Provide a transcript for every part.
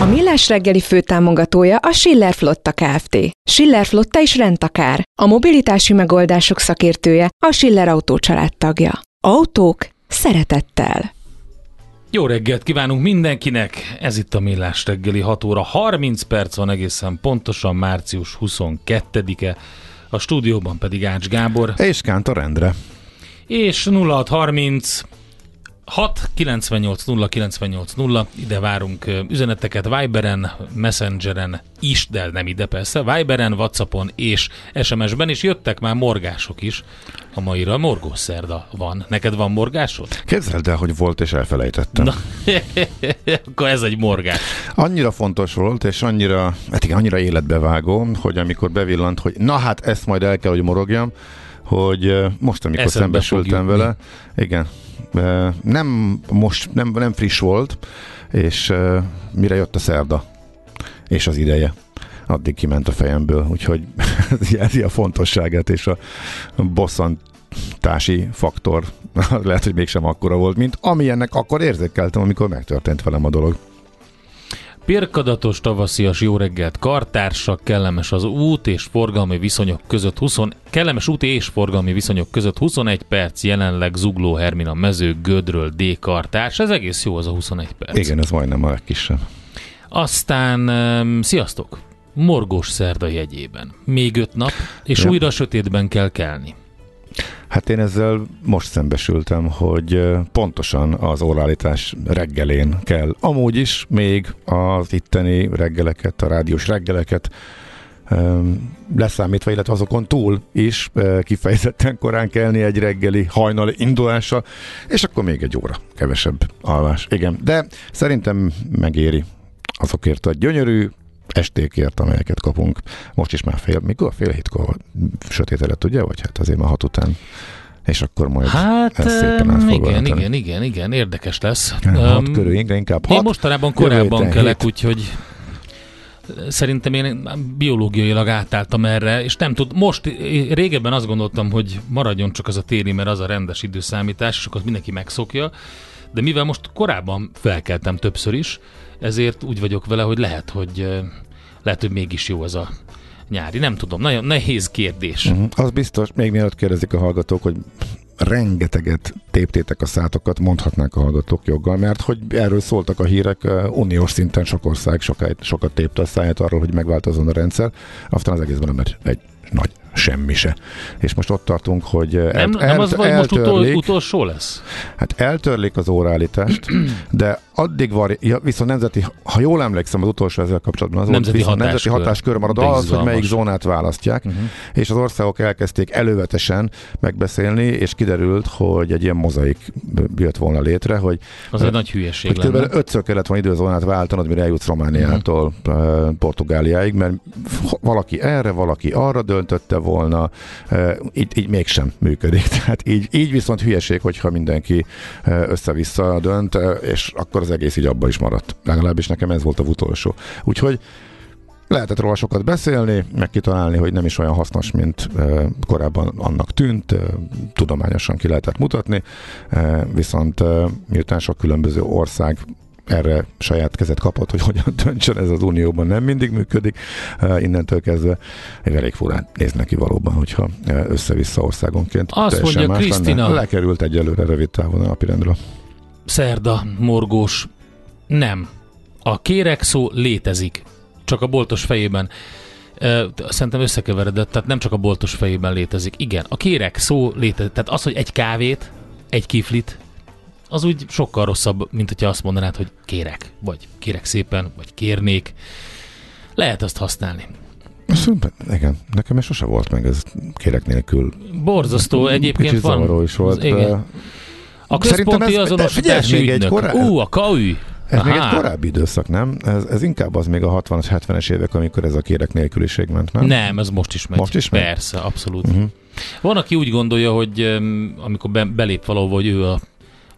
A Millás reggeli főtámogatója a Schiller Flotta Kft. Schiller Flotta is rendtakár. A mobilitási megoldások szakértője a Schiller Autó tagja. Autók szeretettel. Jó reggelt kívánunk mindenkinek! Ez itt a Millás reggeli 6 óra 30 perc van egészen pontosan március 22-e. A stúdióban pedig Ács Gábor. És Kántor Endre. És 0630 6 98 0 98 0, ide várunk üzeneteket Viberen, Messengeren is, de nem ide persze, Viberen, Whatsappon és SMS-ben, és jöttek már morgások is. A maira morgós szerda van. Neked van morgásod? Képzeld el, hogy volt és elfelejtettem. Na, akkor ez egy morgás. Annyira fontos volt, és annyira, hát igen, annyira életbevágó, hogy amikor bevillant, hogy na hát ezt majd el kell, hogy morogjam, hogy most, amikor Eszedbe szembesültem vele, igen, nem most, nem, nem friss volt, és mire jött a szerda, és az ideje addig kiment a fejemből, úgyhogy ez jelzi a fontosságát, és a bosszantási faktor lehet, hogy mégsem akkora volt, mint amilyennek akkor érzékeltem, amikor megtörtént velem a dolog. Pirkadatos tavaszias jó reggelt, kartársak, kellemes az út és forgalmi viszonyok között 20, kellemes út és forgalmi viszonyok között 21 perc, jelenleg Zugló Hermina mező Gödről D kartárs, ez egész jó az a 21 perc. Igen, ez majdnem a legkisebb. Aztán, um, sziasztok! Morgós szerda jegyében. Még öt nap, és ja. újra sötétben kell kelni. Hát én ezzel most szembesültem, hogy pontosan az órállítás reggelén kell. Amúgy is még az itteni reggeleket, a rádiós reggeleket leszámítva, illetve azokon túl is kifejezetten korán kelni egy reggeli hajnali indulása, és akkor még egy óra kevesebb alvás. Igen, de szerintem megéri azokért a gyönyörű estékért, amelyeket kapunk. Most is már fél, mikor? Fél hétkor sötétedett, ugye? Vagy hát azért már hat után és akkor majd hát, ezt szépen igen, igen, igen, igen, érdekes lesz. Hat um, körül, inkább hat. Én mostanában korábban kelek, úgyhogy szerintem én biológiailag átálltam erre, és nem tud, most régebben azt gondoltam, hogy maradjon csak az a téli, mert az a rendes időszámítás, és akkor mindenki megszokja, de mivel most korábban felkeltem többször is, ezért úgy vagyok vele, hogy lehet, hogy lehet, hogy mégis jó ez a nyári. Nem tudom, nagyon nehéz kérdés. Uh-huh. Az biztos, még mielőtt kérdezik a hallgatók, hogy rengeteget téptétek a szátokat, mondhatnák a hallgatók joggal, mert hogy erről szóltak a hírek, uniós szinten sok ország sokat, sokat tépte a száját arról, hogy megváltozzon a rendszer, aztán az egészben nem egy nagy semmi se. És most ott tartunk, hogy el, nem, el, nem az vagy most utol, utolsó lesz? Hát eltörlik az órállítást, de addig van, ja, viszont nemzeti, ha jól emlékszem az utolsó ezzel kapcsolatban, az nemzeti, viszont, hatáskör. nemzeti hatáskör marad az, hogy melyik zónát választják, uh-huh. és az országok elkezdték elővetesen megbeszélni, és kiderült, hogy egy ilyen mozaik jött volna létre, hogy az egy nagy hülyeség hogy kb. ötször kellett volna időzónát váltanod, mire eljutsz Romániától uh-huh. Portugáliáig, mert valaki erre, valaki arra döntötte volna, így, így mégsem működik. Tehát így, így viszont hülyeség, hogyha mindenki össze-vissza dönt, és akkor az egész így abba is maradt. Legalábbis nekem ez volt a utolsó. Úgyhogy lehetett róla sokat beszélni, meg kitalálni, hogy nem is olyan hasznos, mint korábban annak tűnt, tudományosan ki lehetett mutatni, viszont miután sok különböző ország erre saját kezet kapott, hogy hogyan döntsön ez az unióban nem mindig működik. Innentől kezdve egy elég furán néz neki valóban, hogyha össze-vissza országonként. Azt mondja Krisztina. Lekerült egyelőre rövid távon a napirendről. Szerda, morgós. Nem. A kérek szó létezik. Csak a boltos fejében. Szerintem összekeveredett, tehát nem csak a boltos fejében létezik. Igen, a kérek szó létezik. Tehát az, hogy egy kávét, egy kiflit, az úgy sokkal rosszabb, mint hogyha azt mondanád, hogy kérek, vagy kérek szépen, vagy kérnék. Lehet azt használni. Szerintem, igen, nekem ez sose volt meg, ez kérek nélkül. Borzasztó, egyébként Kicsit van. is volt. igen. A központi ez, azonosítási ügynök. Egy korá... Ú, a KAÜ. Ez Aha. még egy korábbi időszak, nem? Ez, ez inkább az még a 60-as, 70-es évek, amikor ez a kérek nélküliség ment, nem? Nem, ez most is megy. Most is megy? Persze, abszolút. Uh-huh. Van, aki úgy gondolja, hogy amikor be, belép valahova, hogy ő a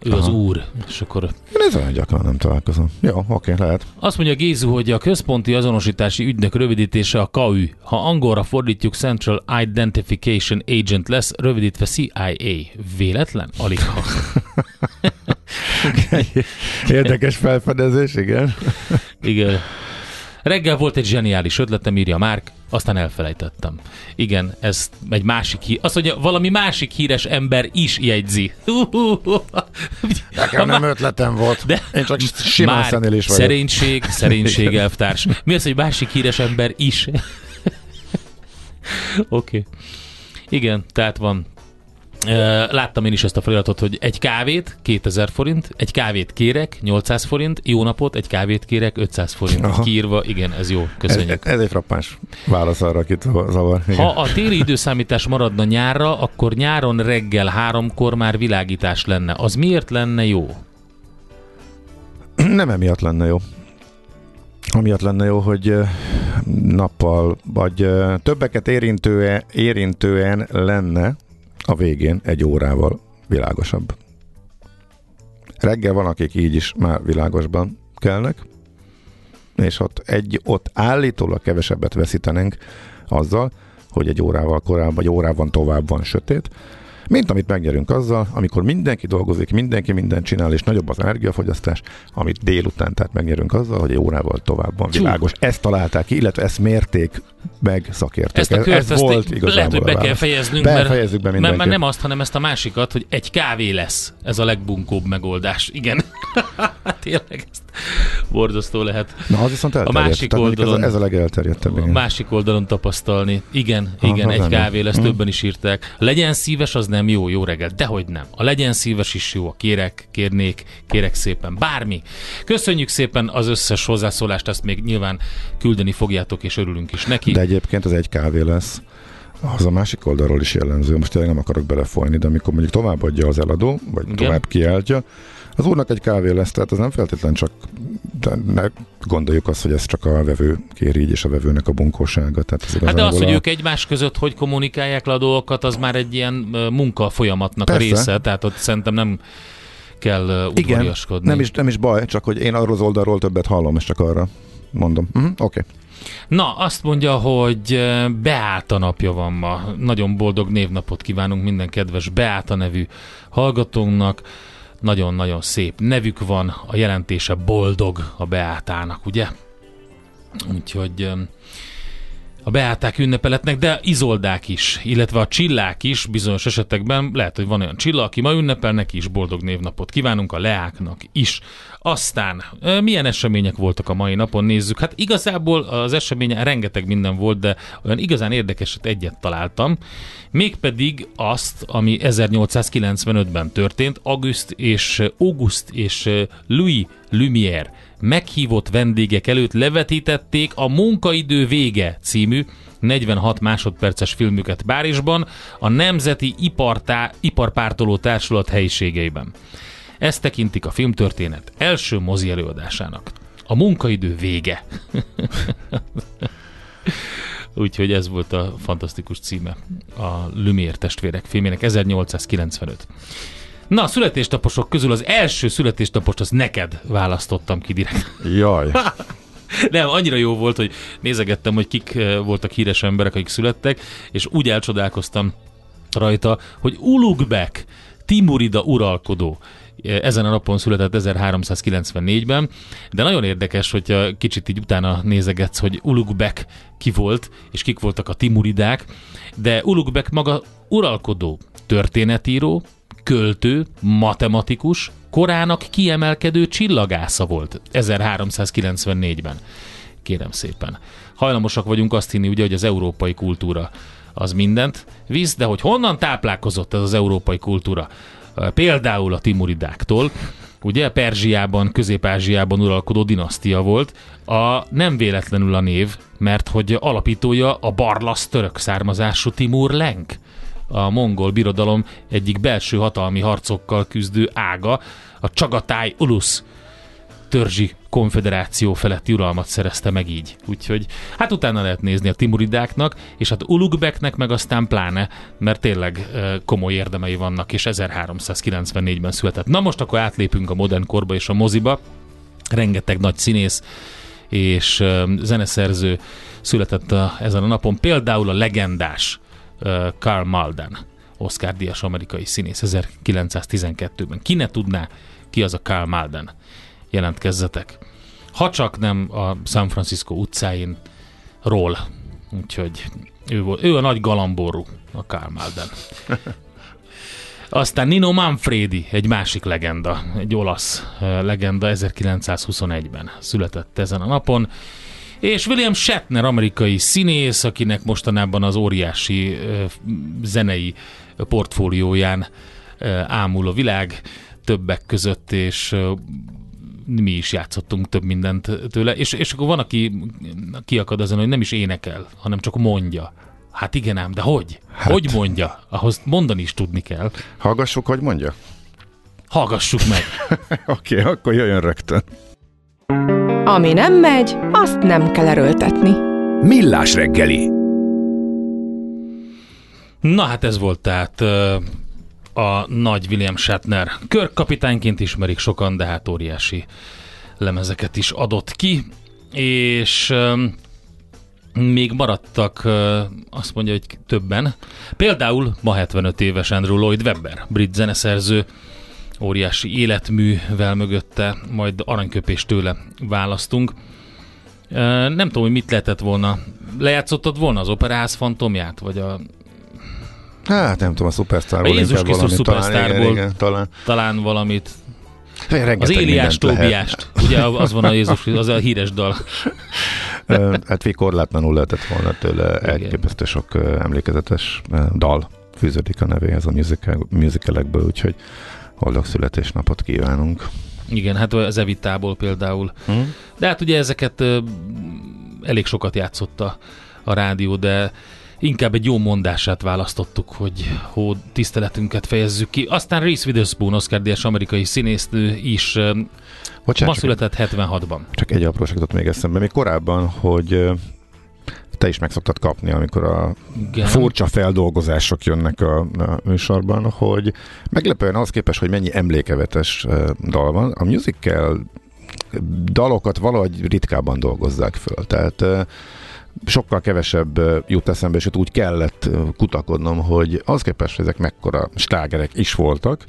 ő Aha. az úr, és akkor... Én ez olyan gyakran nem találkozom. Jó, oké, lehet. Azt mondja Gézu, hogy a központi azonosítási ügynök rövidítése a KAU. Ha angolra fordítjuk Central Identification Agent lesz, rövidítve CIA. Véletlen? Alig ha. Érdekes felfedezés, igen. igen. Reggel volt egy zseniális ötletem, írja Márk, aztán elfelejtettem. Igen, ez egy másik hír. Azt mondja, valami másik híres ember is jegyzi. Nekem nem ötletem volt. De Én csak simán szenélés vagyok. Szerénység, szerénység elvtárs. Mi az, hogy másik híres ember is? Oké. okay. Igen, tehát van Láttam én is ezt a feliratot, hogy egy kávét 2000 forint, egy kávét kérek 800 forint, jó napot, egy kávét kérek 500 forint. Aha. Kiírva, igen, ez jó, köszönjük. Ez, ez egy frappáns válasz arra, akit zavar. Igen. Ha a téli időszámítás maradna nyárra, akkor nyáron reggel háromkor már világítás lenne. Az miért lenne jó? Nem emiatt lenne jó. Amiatt lenne jó, hogy nappal, vagy többeket érintően, érintően lenne, a végén egy órával világosabb. Reggel van, akik így is már világosban kelnek, és ott, egy, ott állítólag kevesebbet veszítenénk azzal, hogy egy órával korábban, vagy órában tovább van sötét, mint amit megnyerünk azzal, amikor mindenki dolgozik, mindenki mindent csinál, és nagyobb az energiafogyasztás, amit délután, tehát megnyerünk azzal, hogy egy órával tovább van világos. Ezt találták ki, illetve ezt mérték meg szakértők. Ezt a kört, ez volt igazából lehet, hogy be kell fejeznünk, be, mert, be mert, mert nem azt, hanem ezt a másikat, hogy egy kávé lesz. Ez a legbunkóbb megoldás. Igen. Tényleg ezt borzasztó lehet. Na, az viszont A másik oldalon, ez, a, ez a legelterjedtebb. A másik oldalon tapasztalni. Igen, ha, igen, egy kávé lesz, hmm. többen is írták. Legyen szíves, az nem jó, jó reggel. Dehogy nem. A legyen szíves is jó. A kérek, kérnék, kérek szépen. Bármi. Köszönjük szépen az összes hozzászólást, ezt még nyilván küldeni fogjátok, és örülünk is neki. De egyébként az egy kávé lesz. Az a másik oldalról is jellemző. Most tényleg nem akarok belefolyni, de amikor mondjuk továbbadja az eladó, vagy Igen. tovább kiáltja, az úrnak egy kávé lesz, tehát az nem feltétlen csak de ne gondoljuk azt, hogy ez csak a vevő kéri így, és a vevőnek a bunkósága. Tehát ez hát de az, a... hogy ők egymás között hogy kommunikálják le a dolgokat, az már egy ilyen munka folyamatnak Persze. a része, tehát ott szerintem nem kell. Igen, nem is, nem is baj, csak hogy én arról az oldalról többet hallom, és csak arra mondom. Uh-huh, Oké. Okay. Na, azt mondja, hogy Beáta napja van ma. Nagyon boldog névnapot kívánunk minden kedves Beáta nevű hallgatónknak nagyon-nagyon szép nevük van, a jelentése boldog a Beátának, ugye? Úgyhogy a beáták ünnepeletnek, de izoldák is, illetve a csillák is bizonyos esetekben, lehet, hogy van olyan csilla, aki ma ünnepel, neki is boldog névnapot kívánunk, a leáknak is. Aztán milyen események voltak a mai napon, nézzük. Hát igazából az eseményen rengeteg minden volt, de olyan igazán érdekeset egyet találtam, mégpedig azt, ami 1895-ben történt, August és August és Louis Lumière meghívott vendégek előtt levetítették a Munkaidő vége című 46 másodperces filmüket Párizsban a Nemzeti Ipartá- Iparpártoló Társulat helyiségeiben. Ezt tekintik a filmtörténet első mozi előadásának. A munkaidő vége. Úgyhogy ez volt a fantasztikus címe a Lumière testvérek filmének 1895. Na, a születéstaposok közül az első születéstapost az neked választottam ki direkt. Jaj. Nem, annyira jó volt, hogy nézegettem, hogy kik eh, voltak híres emberek, akik születtek, és úgy elcsodálkoztam rajta, hogy Ulugbek, Timurida uralkodó, eh, ezen a napon született 1394-ben, de nagyon érdekes, hogyha kicsit így utána nézegetsz, hogy Ulugbek ki volt, és kik voltak a timuridák, de Ulugbek maga uralkodó, történetíró, költő, matematikus, korának kiemelkedő csillagásza volt 1394-ben. Kérem szépen. Hajlamosak vagyunk azt hinni, ugye, hogy az európai kultúra az mindent visz, de hogy honnan táplálkozott ez az európai kultúra? Például a timuridáktól, ugye Perzsiában, Közép-Ázsiában uralkodó dinasztia volt, a nem véletlenül a név, mert hogy alapítója a barlasz török származású Timur Lenk a mongol birodalom egyik belső hatalmi harcokkal küzdő ága, a Csagatáj Ulusz törzsi konfederáció feletti uralmat szerezte meg így. Úgyhogy hát utána lehet nézni a Timuridáknak, és hát Ulugbeknek meg aztán pláne, mert tényleg komoly érdemei vannak, és 1394-ben született. Na most akkor átlépünk a modern korba és a moziba. Rengeteg nagy színész és zeneszerző született a, ezen a napon. Például a legendás Karl Malden, Oscar díjas amerikai színész 1912-ben. Ki ne tudná, ki az a Karl Malden? Jelentkezzetek. Ha csak nem a San Francisco utcáin ról. Úgyhogy ő, volt, ő a nagy galamború, a Karl Malden. Aztán Nino Manfredi, egy másik legenda, egy olasz legenda, 1921-ben született ezen a napon. És William Shatner, amerikai színész, akinek mostanában az óriási zenei portfólióján ámul a világ többek között, és mi is játszottunk több mindent tőle, és, és akkor van, aki kiakad azon, hogy nem is énekel, hanem csak mondja. Hát igen ám, de hogy? Hát. Hogy mondja? Ahhoz mondani is tudni kell. Hallgassuk, hogy mondja? Hallgassuk meg. Oké, okay, akkor jöjjön rögtön. Ami nem megy, azt nem kell erőltetni. Millás reggeli. Na hát ez volt tehát a nagy William Shatner. Körkapitányként ismerik sokan, de hát óriási lemezeket is adott ki, és még maradtak, azt mondja, hogy többen. Például ma 75 éves Andrew Lloyd Webber, brit zeneszerző, óriási életművel mögötte, majd aranyköpést tőle választunk. Nem tudom, hogy mit lehetett volna. Lejátszottad volna az operáz fantomját, vagy a Hát nem tudom, a Superstarból Jézus Krisztus Superstarból talán, talán. talán valamit. Az Éliás Tóbiást. Ugye az van a Jézus, az a híres dal. hát még korlátlanul lehetett volna tőle elképesztő sok emlékezetes dal fűződik a nevéhez a musical, musicalekből, úgyhogy boldog születésnapot kívánunk. Igen, hát az Evitából például. Hmm. De hát ugye ezeket elég sokat játszotta a rádió, de inkább egy jó mondását választottuk, hogy hó, tiszteletünket fejezzük ki. Aztán Reese Witherspoon, Oscar Díjas amerikai színésznő is Bocsánat, ma született 76-ban. Csak egy apróságot még eszembe. Még korábban, hogy te is meg szoktad kapni, amikor a Igen. furcsa feldolgozások jönnek a, a műsorban, hogy meglepően az képes, hogy mennyi emlékevetes dal van. A musical dalokat valahogy ritkábban dolgozzák föl. Tehát sokkal kevesebb jut eszembe, és úgy kellett kutakodnom, hogy az képest, hogy ezek mekkora stágerek is voltak,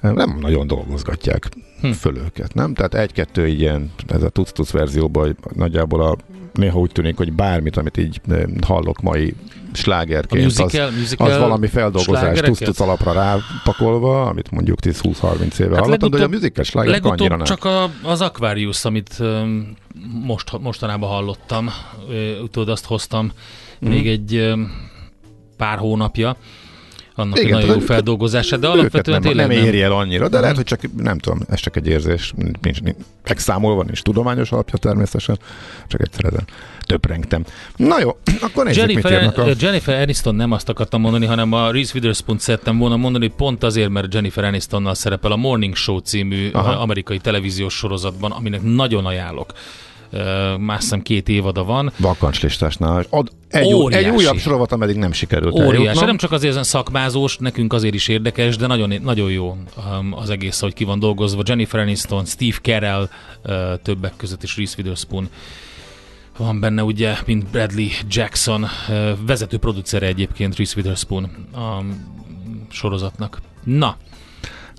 nem nagyon dolgozgatják hm. föl őket, nem? Tehát egy-kettő ilyen, ez a tuc-tuc verzióban nagyjából a néha úgy tűnik, hogy bármit, amit így hallok mai slágerként, musical, az, musical az valami feldolgozás tusz alapra rápakolva, amit mondjuk 10-20-30 éve hát hallottad, de a musical slágerek annyira nem. csak a, az Aquarius, amit most, mostanában hallottam, tudod, azt hoztam mm. még egy pár hónapja, annak Igen, nagyon jó feldolgozása, de alapvetően nem, nem, éri el annyira, de lehet, hogy csak, nem tudom, ez csak egy érzés, nincs, nincs megszámolva, nincs tudományos alapja természetesen, csak egyszer ezen töprengtem. Na jó, akkor nézzük, Jennifer, mit a... Jennifer Aniston nem azt akartam mondani, hanem a Reese Witherspoon szerettem volna mondani, pont azért, mert Jennifer Anistonnal szerepel a Morning Show című Aha. amerikai televíziós sorozatban, aminek nagyon ajánlok más hiszem két évada van. Vakancslistásnál. Ad egy, Óriási. egy újabb sorovat, ameddig nem sikerült Óriási. Eljutnom. Nem csak azért szakmázós, nekünk azért is érdekes, de nagyon, nagyon jó az egész, hogy ki van dolgozva. Jennifer Aniston, Steve Carell többek között is Reese Witherspoon van benne ugye, mint Bradley Jackson, vezető producere egyébként Reese Witherspoon a sorozatnak. Na,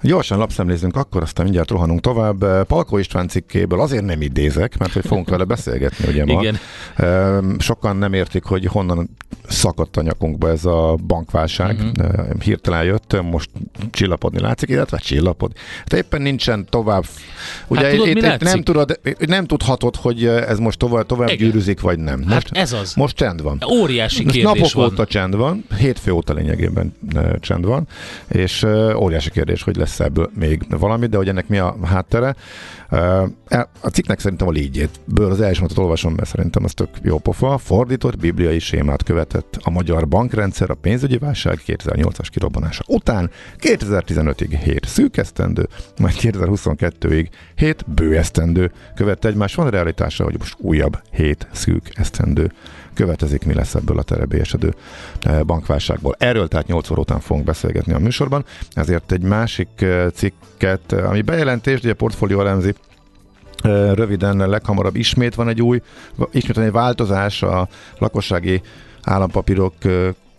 Gyorsan lapszemlézünk, akkor aztán mindjárt rohanunk tovább. Palko István cikkéből azért nem idézek, mert hogy fogunk vele beszélgetni, ugye ma. Igen. Sokan nem értik, hogy honnan szakadt a nyakunkba ez a bankválság. Uh-huh. Hirtelen jött, most csillapodni látszik, illetve csillapod. Hát éppen nincsen tovább. Ugye hát tudod, itt, itt nem, tudod, nem tudhatod, hogy ez most tovább, tovább gyűrűzik, vagy nem. Hát most, hát ez az. Most csend van. Óriási kérdés napok van. óta csend van, hétfő óta lényegében csend van, és óriási kérdés, hogy lesz ebből még valami, de hogy ennek mi a háttere. E, a cikknek szerintem a légyétből az első mondatot olvasom, mert szerintem az tök jó pofa. Fordított bibliai sémát követett a magyar bankrendszer a pénzügyi válság 2008-as kirobbanása után 2015-ig 7 szűk esztendő, majd 2022-ig 7 bő esztendő követte egymás. Van realitása, hogy most újabb 7 szűk esztendő követezik, mi lesz ebből a terebélyesedő bankválságból. Erről tehát 8 óra után fogunk beszélgetni a műsorban, ezért egy másik cikket, ami bejelentés, ugye a portfólió elemzi, röviden leghamarabb ismét van egy új, ismét van egy változás a lakossági állampapírok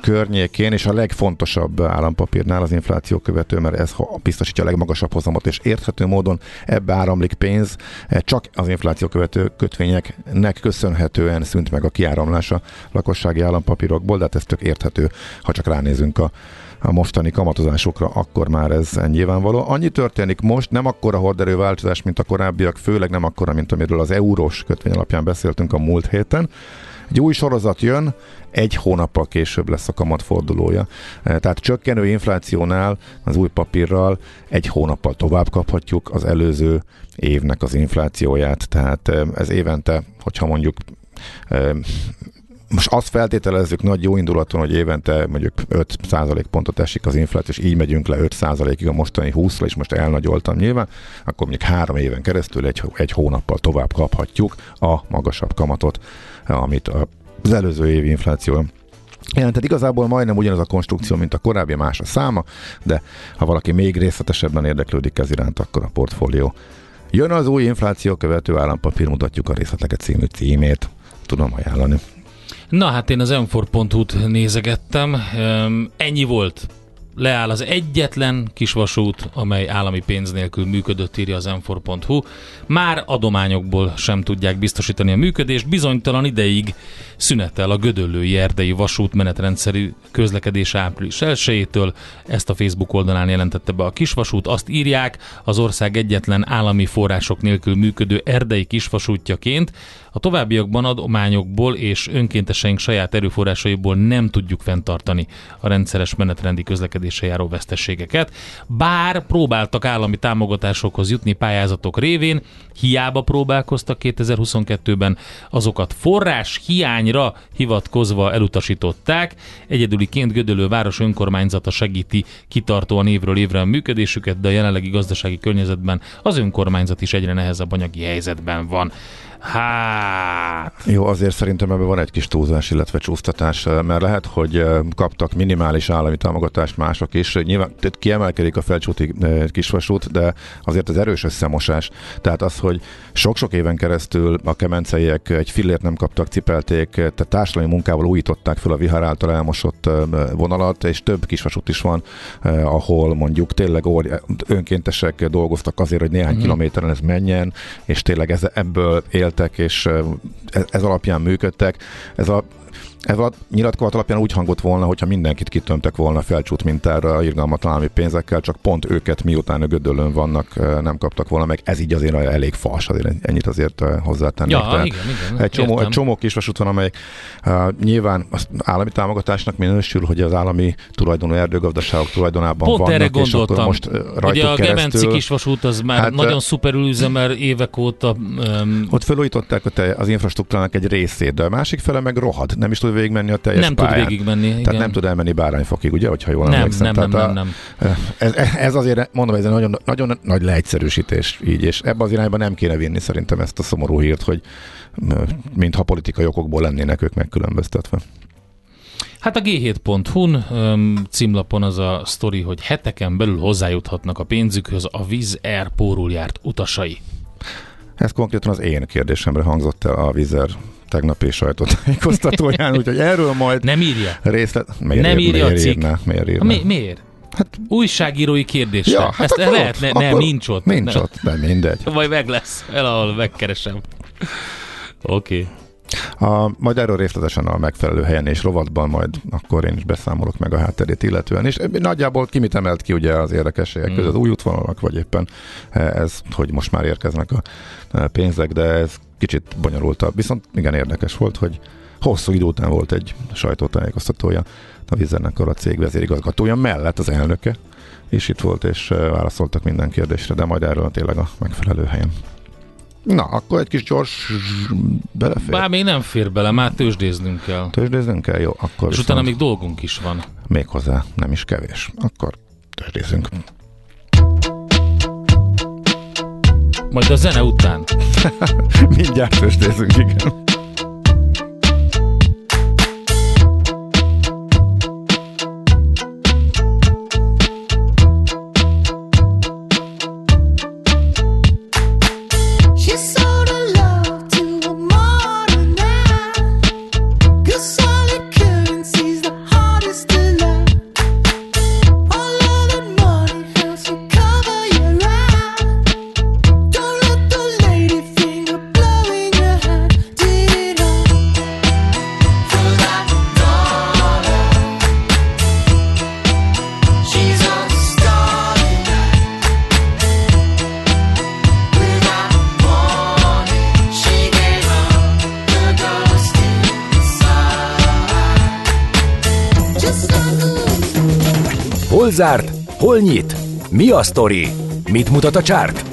környékén, és a legfontosabb állampapírnál az infláció követő, mert ez biztosítja a legmagasabb hozamot, és érthető módon ebbe áramlik pénz, csak az infláció követő kötvényeknek köszönhetően szűnt meg a kiáramlás a lakossági állampapírokból, de hát ez tök érthető, ha csak ránézünk a a mostani kamatozásokra, akkor már ez nyilvánvaló. Annyi történik most, nem akkora horderő változás, mint a korábbiak, főleg nem akkora, mint amiről az eurós kötvény alapján beszéltünk a múlt héten. Egy új sorozat jön, egy hónappal később lesz a kamatfordulója. E, tehát csökkenő inflációnál az új papírral egy hónappal tovább kaphatjuk az előző évnek az inflációját. Tehát e, ez évente, hogyha mondjuk e, most azt feltételezzük nagy jó indulaton, hogy évente mondjuk 5% pontot esik az infláció, és így megyünk le 5% ig a mostani 20-ra, és most elnagyoltam nyilván, akkor mondjuk három éven keresztül egy, egy hónappal tovább kaphatjuk a magasabb kamatot, amit az előző évi infláció jelentett. Igazából majdnem ugyanaz a konstrukció, mint a korábbi, más a száma, de ha valaki még részletesebben érdeklődik ez iránt, akkor a portfólió. Jön az új infláció követő állampapír, mutatjuk a részleteket című címét. Tudom ajánlani. Na hát én az m nézegettem, ennyi volt leáll az egyetlen kisvasút, amely állami pénz nélkül működött, írja az m Már adományokból sem tudják biztosítani a működést, bizonytalan ideig szünetel a Gödöllői Erdei Vasút menetrendszerű közlekedés április 1 Ezt a Facebook oldalán jelentette be a kisvasút. Azt írják, az ország egyetlen állami források nélkül működő erdei kisvasútjaként a továbbiakban adományokból és önkénteseink saját erőforrásaiból nem tudjuk fenntartani a rendszeres menetrendi közlekedése járó veszteségeket. Bár próbáltak állami támogatásokhoz jutni pályázatok révén, hiába próbálkoztak 2022-ben, azokat forrás hiányra hivatkozva elutasították. Egyedüliként Gödölő város önkormányzata segíti kitartóan évről évre a működésüket, de a jelenlegi gazdasági környezetben az önkormányzat is egyre nehezebb anyagi helyzetben van. Hát... Jó, azért szerintem ebben van egy kis túlzás, illetve csúsztatás, mert lehet, hogy kaptak minimális állami támogatást mások is. Nyilván kiemelkedik a felcsúti kisvasút, de azért az erős összemosás. Tehát az, hogy sok-sok éven keresztül a kemenceiek egy fillért nem kaptak, cipelték, tehát társadalmi munkával újították fel a vihar által elmosott vonalat, és több kisvasút is van, ahol mondjuk tényleg önkéntesek dolgoztak azért, hogy néhány uh-huh. kilométeren ez menjen, és tényleg ez, ebből élt éltek, és ez, ez alapján működtek. Ez a ez a nyilatkozat alapján úgy hangot volna, hogyha mindenkit kitömtek volna felcsút mintára irgalmatlan állami pénzekkel, csak pont őket miután a gödölön vannak, nem kaptak volna meg. Ez így azért elég fals, azért ennyit azért hozzátennék. Ja, igen, igen, egy, csomó, egy csomó kisvasút van, amely uh, nyilván az állami támogatásnak minősül, hogy az állami tulajdonú erdőgazdaságok tulajdonában pont vannak, erre gondoltam. és akkor most rajtuk Ugye a Gemenci kisvasút az már hát, nagyon szuperül üzemel évek óta. Um, ott felújították az infrastruktúrának egy részét, de a másik fele meg rohad. Nem is tud végigmenni a teljes Nem pályán. tud végigmenni, igen. Tehát nem tud elmenni bárányfokig, ugye, hogyha jól nem, emlékszem. Nem, nem, nem, a, nem. Ez, ez azért, mondom, ez egy nagyon, nagyon nagy leegyszerűsítés így, és ebbe az irányba nem kéne vinni szerintem ezt a szomorú hírt, hogy mintha politikai okokból lennének ők megkülönböztetve. Hát a g7.hu-n címlapon az a sztori, hogy heteken belül hozzájuthatnak a pénzükhöz a Viz Air járt utasai. Ez konkrétan az én kérdésemre hangzott el a Vizer tegnapi sajtótájékoztatóján, úgyhogy erről majd Nem írja. részlet... Miért nem ír, írja miért a cikk. Írná, miért írná? Mi, miért? Hát, Újságírói kérdésre. Ja, hát Ezt lehet, ne, nem, nincs ott. Nincs nem. ott, de mindegy. Vagy meg lesz, el ahol megkeresem. Oké. Okay. A, majd erről részletesen a megfelelő helyen és rovatban majd akkor én is beszámolok meg a hátterét illetően. És nagyjából ki mit emelt ki ugye az érdekességek mm. között, új útvonalak, vagy éppen ez, hogy most már érkeznek a pénzek, de ez kicsit bonyolultabb. Viszont igen érdekes volt, hogy hosszú idő után volt egy sajtótájékoztatója a Vizernek a cég vezérigazgatója mellett az elnöke, és itt volt, és válaszoltak minden kérdésre, de majd erről tényleg a megfelelő helyen. Na, akkor egy kis gyors belefér. Bár még nem fér bele, már tőzsdéznünk kell. Tőzsdéznünk kell? Jó, akkor És utána még dolgunk is van. Még hozzá nem is kevés. Akkor tőzsdézzünk. Majd a zene után. Mindjárt tőzsdézzünk, igen. Zárt? Hol nyit? Mi a sztori? Mit mutat a csárt?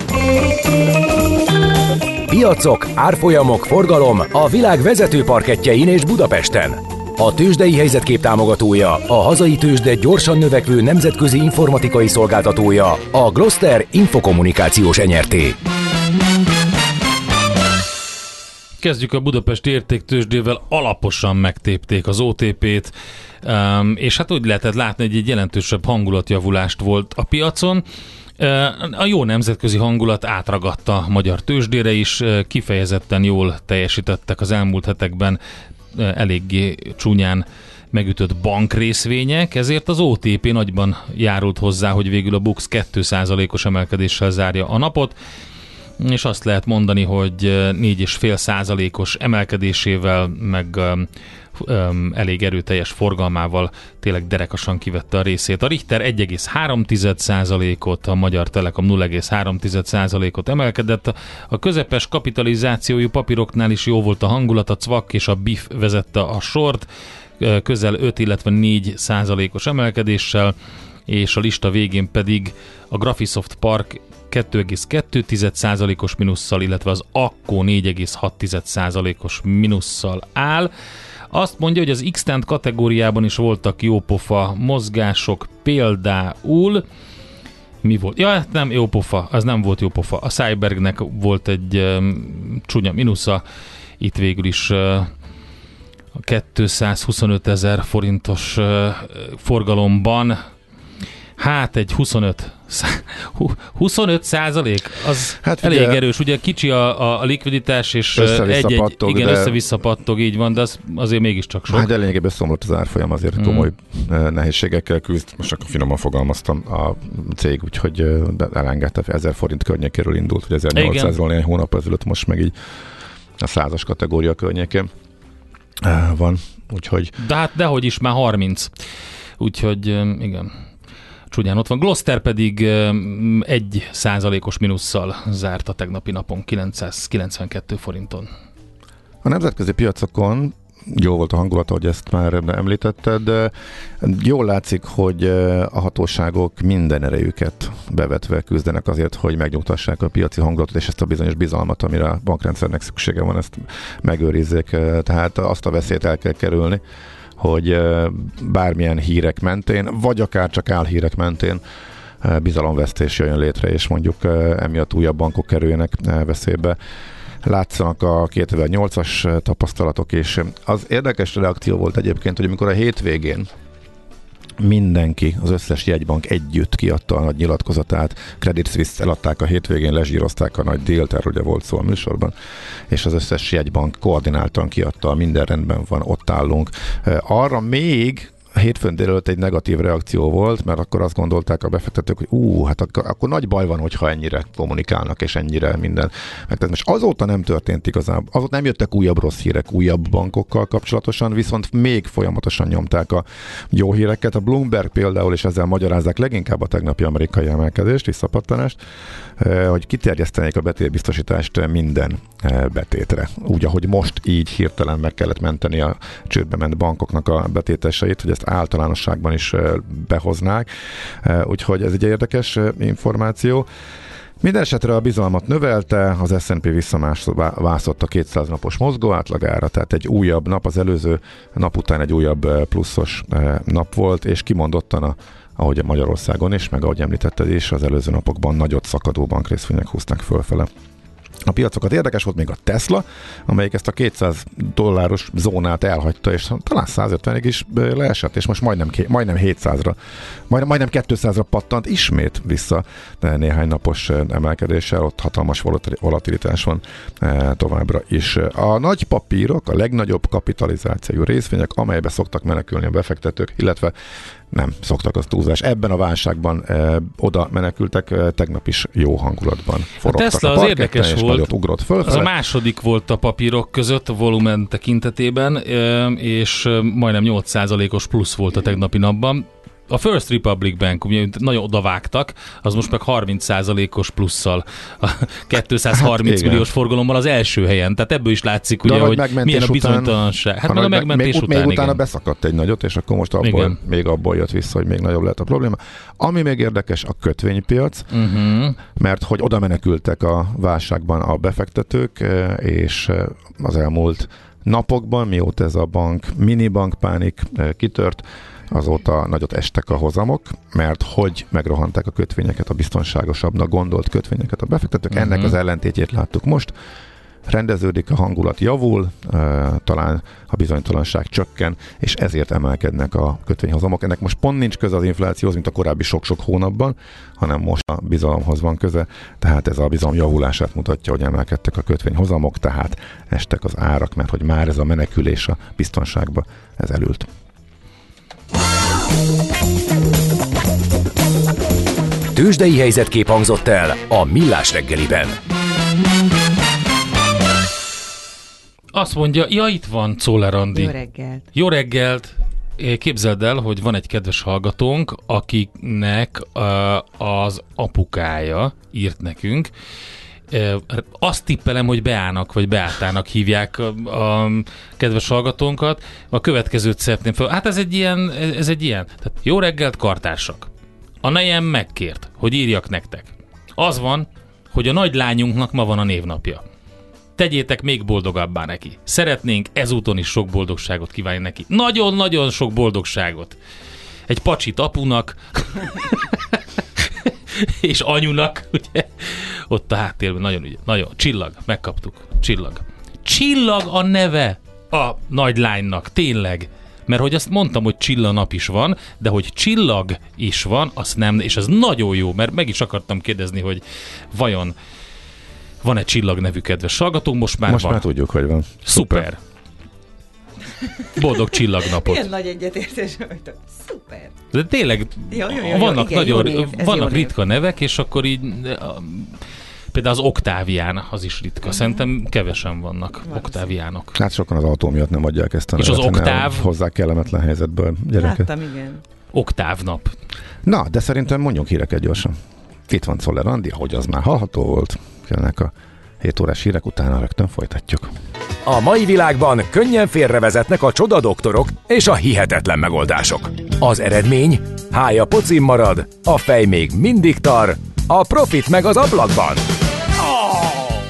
Piacok, árfolyamok, forgalom a világ vezető parketjein és Budapesten. A tőzsdei helyzetkép támogatója, a hazai tőzsde gyorsan növekvő nemzetközi informatikai szolgáltatója, a Gloster Infokommunikációs enyerté. Kezdjük a Budapesti értéktősdével, alaposan megtépték az OTP-t, és hát úgy lehetett látni, hogy egy jelentősebb hangulatjavulást volt a piacon. A jó nemzetközi hangulat átragadta a magyar tőzsdére is, kifejezetten jól teljesítettek az elmúlt hetekben eléggé csúnyán megütött bankrészvények, ezért az OTP nagyban járult hozzá, hogy végül a Bux 2%-os emelkedéssel zárja a napot, és azt lehet mondani, hogy 4,5 százalékos emelkedésével, meg elég erőteljes forgalmával tényleg derekasan kivette a részét. A Richter 1,3 százalékot, a Magyar Telekom 0,3 százalékot emelkedett. A közepes kapitalizációjú papíroknál is jó volt a hangulat, a CVAK és a BIF vezette a sort, közel 5, illetve 4 százalékos emelkedéssel, és a lista végén pedig a Graphisoft Park 2,2%-os minusszal, illetve az Akko 4,6%-os minusszal áll. Azt mondja, hogy az x kategóriában is voltak jópofa mozgások, például mi volt? Ja, hát nem jópofa, az nem volt jópofa. A Cybergnek volt egy um, csúnya minusza, itt végül is uh, 225 ezer forintos uh, forgalomban Hát egy 25 25 százalék, az hát elég ugye, erős. Ugye kicsi a, a likviditás, és egy-egy, pattog, igen, de... össze-vissza pattog, így van, de az azért mégiscsak sok. Hát de lényegében összeomlott az árfolyam, azért hmm. komoly nehézségekkel küzd. Most akkor finoman fogalmaztam a cég, úgyhogy elengedte, 1000 forint környékéről indult, hogy 1800-ról néhány hónap ezelőtt most meg így a százas kategória környékén van. Úgyhogy... De hát dehogy is, már 30. Úgyhogy igen csúnyán ott van. Gloster pedig egy százalékos minusszal zárt a tegnapi napon 992 forinton. A nemzetközi piacokon jó volt a hangulat, hogy ezt már említetted, de jól látszik, hogy a hatóságok minden erejüket bevetve küzdenek azért, hogy megnyugtassák a piaci hangulatot és ezt a bizonyos bizalmat, amire a bankrendszernek szüksége van, ezt megőrizzék. Tehát azt a veszélyt el kell kerülni, hogy bármilyen hírek mentén, vagy akár csak álhírek mentén bizalomvesztés jön létre, és mondjuk emiatt újabb bankok kerüljenek veszélybe. Látszanak a 2008-as tapasztalatok, és az érdekes reakció volt egyébként, hogy amikor a hétvégén mindenki, az összes jegybank együtt kiadta a nagy nyilatkozatát. Credit Suisse eladták a hétvégén, lezsírozták a nagy délt, erről ugye volt szó a műsorban, és az összes jegybank koordináltan kiadta, minden rendben van, ott állunk. Arra még hétfőn délelőtt egy negatív reakció volt, mert akkor azt gondolták a befektetők, hogy ú, hát akkor, akkor nagy baj van, hogyha ennyire kommunikálnak, és ennyire minden. Mert most azóta nem történt igazából, azóta nem jöttek újabb rossz hírek újabb bankokkal kapcsolatosan, viszont még folyamatosan nyomták a jó híreket. A Bloomberg például, és ezzel magyarázzák leginkább a tegnapi amerikai emelkedést, visszapattanást, eh, hogy kiterjesztenék a betétbiztosítást minden eh, betétre. Úgy, ahogy most így hirtelen meg kellett menteni a csődbe ment bankoknak a betéteseit, hogy ezt általánosságban is behoznák. Úgyhogy ez egy érdekes információ. Minden esetre a bizalmat növelte, az S&P visszamászott a 200 napos mozgó átlagára, tehát egy újabb nap, az előző nap után egy újabb pluszos nap volt, és kimondottan a ahogy a Magyarországon is, meg ahogy említetted is, az előző napokban nagyot szakadó bankrészvények húzták fölfele a piacokat. Érdekes volt még a Tesla, amelyik ezt a 200 dolláros zónát elhagyta, és talán 150-ig is leesett, és most majdnem, majdnem 700-ra, majdnem, majdnem 200-ra pattant ismét vissza néhány napos emelkedéssel, ott hatalmas volatilitás van továbbra is. A nagy papírok, a legnagyobb kapitalizációjú részvények, amelybe szoktak menekülni a befektetők, illetve nem szoktak az túlzás. Ebben a válságban e, oda menekültek, e, tegnap is jó hangulatban forogtak. A Tesla a az érdekes volt, ugrott föl. Az a második volt a papírok között a volumen tekintetében, e, és majdnem 8%-os plusz volt a tegnapi napban a First Republic Bank, ugye nagyon odavágtak, az most meg 30%-os plusszal, a 230 hát, milliós forgalommal az első helyen. Tehát ebből is látszik, ugye, hogy milyen a bizonytalanság. Hát meg a megmentés még, után, még utána igen. beszakadt egy nagyot, és akkor most abból, igen. még abból jött vissza, hogy még nagyobb lett a probléma. Ami még érdekes, a kötvénypiac, uh-huh. mert hogy oda menekültek a válságban a befektetők, eh, és eh, az elmúlt napokban, mióta ez a bank, minibank pánik eh, kitört, azóta nagyot estek a hozamok, mert hogy megrohanták a kötvényeket, a biztonságosabbnak gondolt kötvényeket a befektetők. Uh-huh. Ennek az ellentétjét láttuk most. Rendeződik a hangulat, javul, talán a bizonytalanság csökken, és ezért emelkednek a kötvényhozamok. Ennek most pont nincs köze az inflációhoz, mint a korábbi sok-sok hónapban, hanem most a bizalomhoz van köze, tehát ez a bizalom javulását mutatja, hogy emelkedtek a kötvényhozamok, tehát estek az árak, mert hogy már ez a menekülés a biztonságba, ez elült. Tőzsdei helyzetkép hangzott el a Millás reggeliben. Azt mondja, ja itt van Czoller Andi. Jó reggelt. Jó reggelt. Képzeld el, hogy van egy kedves hallgatónk, akiknek az apukája írt nekünk, azt tippelem, hogy beállnak, vagy beálltának hívják a, a kedves hallgatónkat. A következőt szeretném fel. Hát ez egy ilyen, ez egy ilyen. Tehát jó reggelt, kartársak. A nejem megkért, hogy írjak nektek. Az van, hogy a nagy lányunknak ma van a névnapja. Tegyétek még boldogabbá neki. Szeretnénk ezúton is sok boldogságot kívánni neki. Nagyon-nagyon sok boldogságot. Egy pacsit apunak, és anyunak, ugye, ott a háttérben nagyon ügy, nagyon, csillag, megkaptuk, csillag. Csillag a neve a nagy lánynak, tényleg. Mert hogy azt mondtam, hogy csilla nap is van, de hogy csillag is van, azt nem, és ez nagyon jó, mert meg is akartam kérdezni, hogy vajon van-e csillag nevű kedves hallgatónk, most már most van. már tudjuk, hogy van. Szuper. Szuper. Boldog csillagnapot. Ilyen nagy egyetértés vagytok. Szuper. De tényleg jó, jó, jó, vannak, igen, nagyon, név, vannak ritka név. nevek, és akkor így például az Oktávián, az is ritka. Uh-huh. Szerintem kevesen vannak Van Oktáviánok. Hát sokan az autó miatt nem adják ezt a És nevet, az Oktáv... Hozzá kellemetlen helyzetből gyereket. Láttam, igen. Oktáv nap. Na, de szerintem mondjunk híreket gyorsan. Itt van Szoller Andi, ahogy az már hallható volt. Jönnek a 7 órás hírek, utána rögtön folytatjuk. A mai világban könnyen félrevezetnek a csoda doktorok és a hihetetlen megoldások. Az eredmény? Hája pocim marad, a fej még mindig tar, a profit meg az ablakban.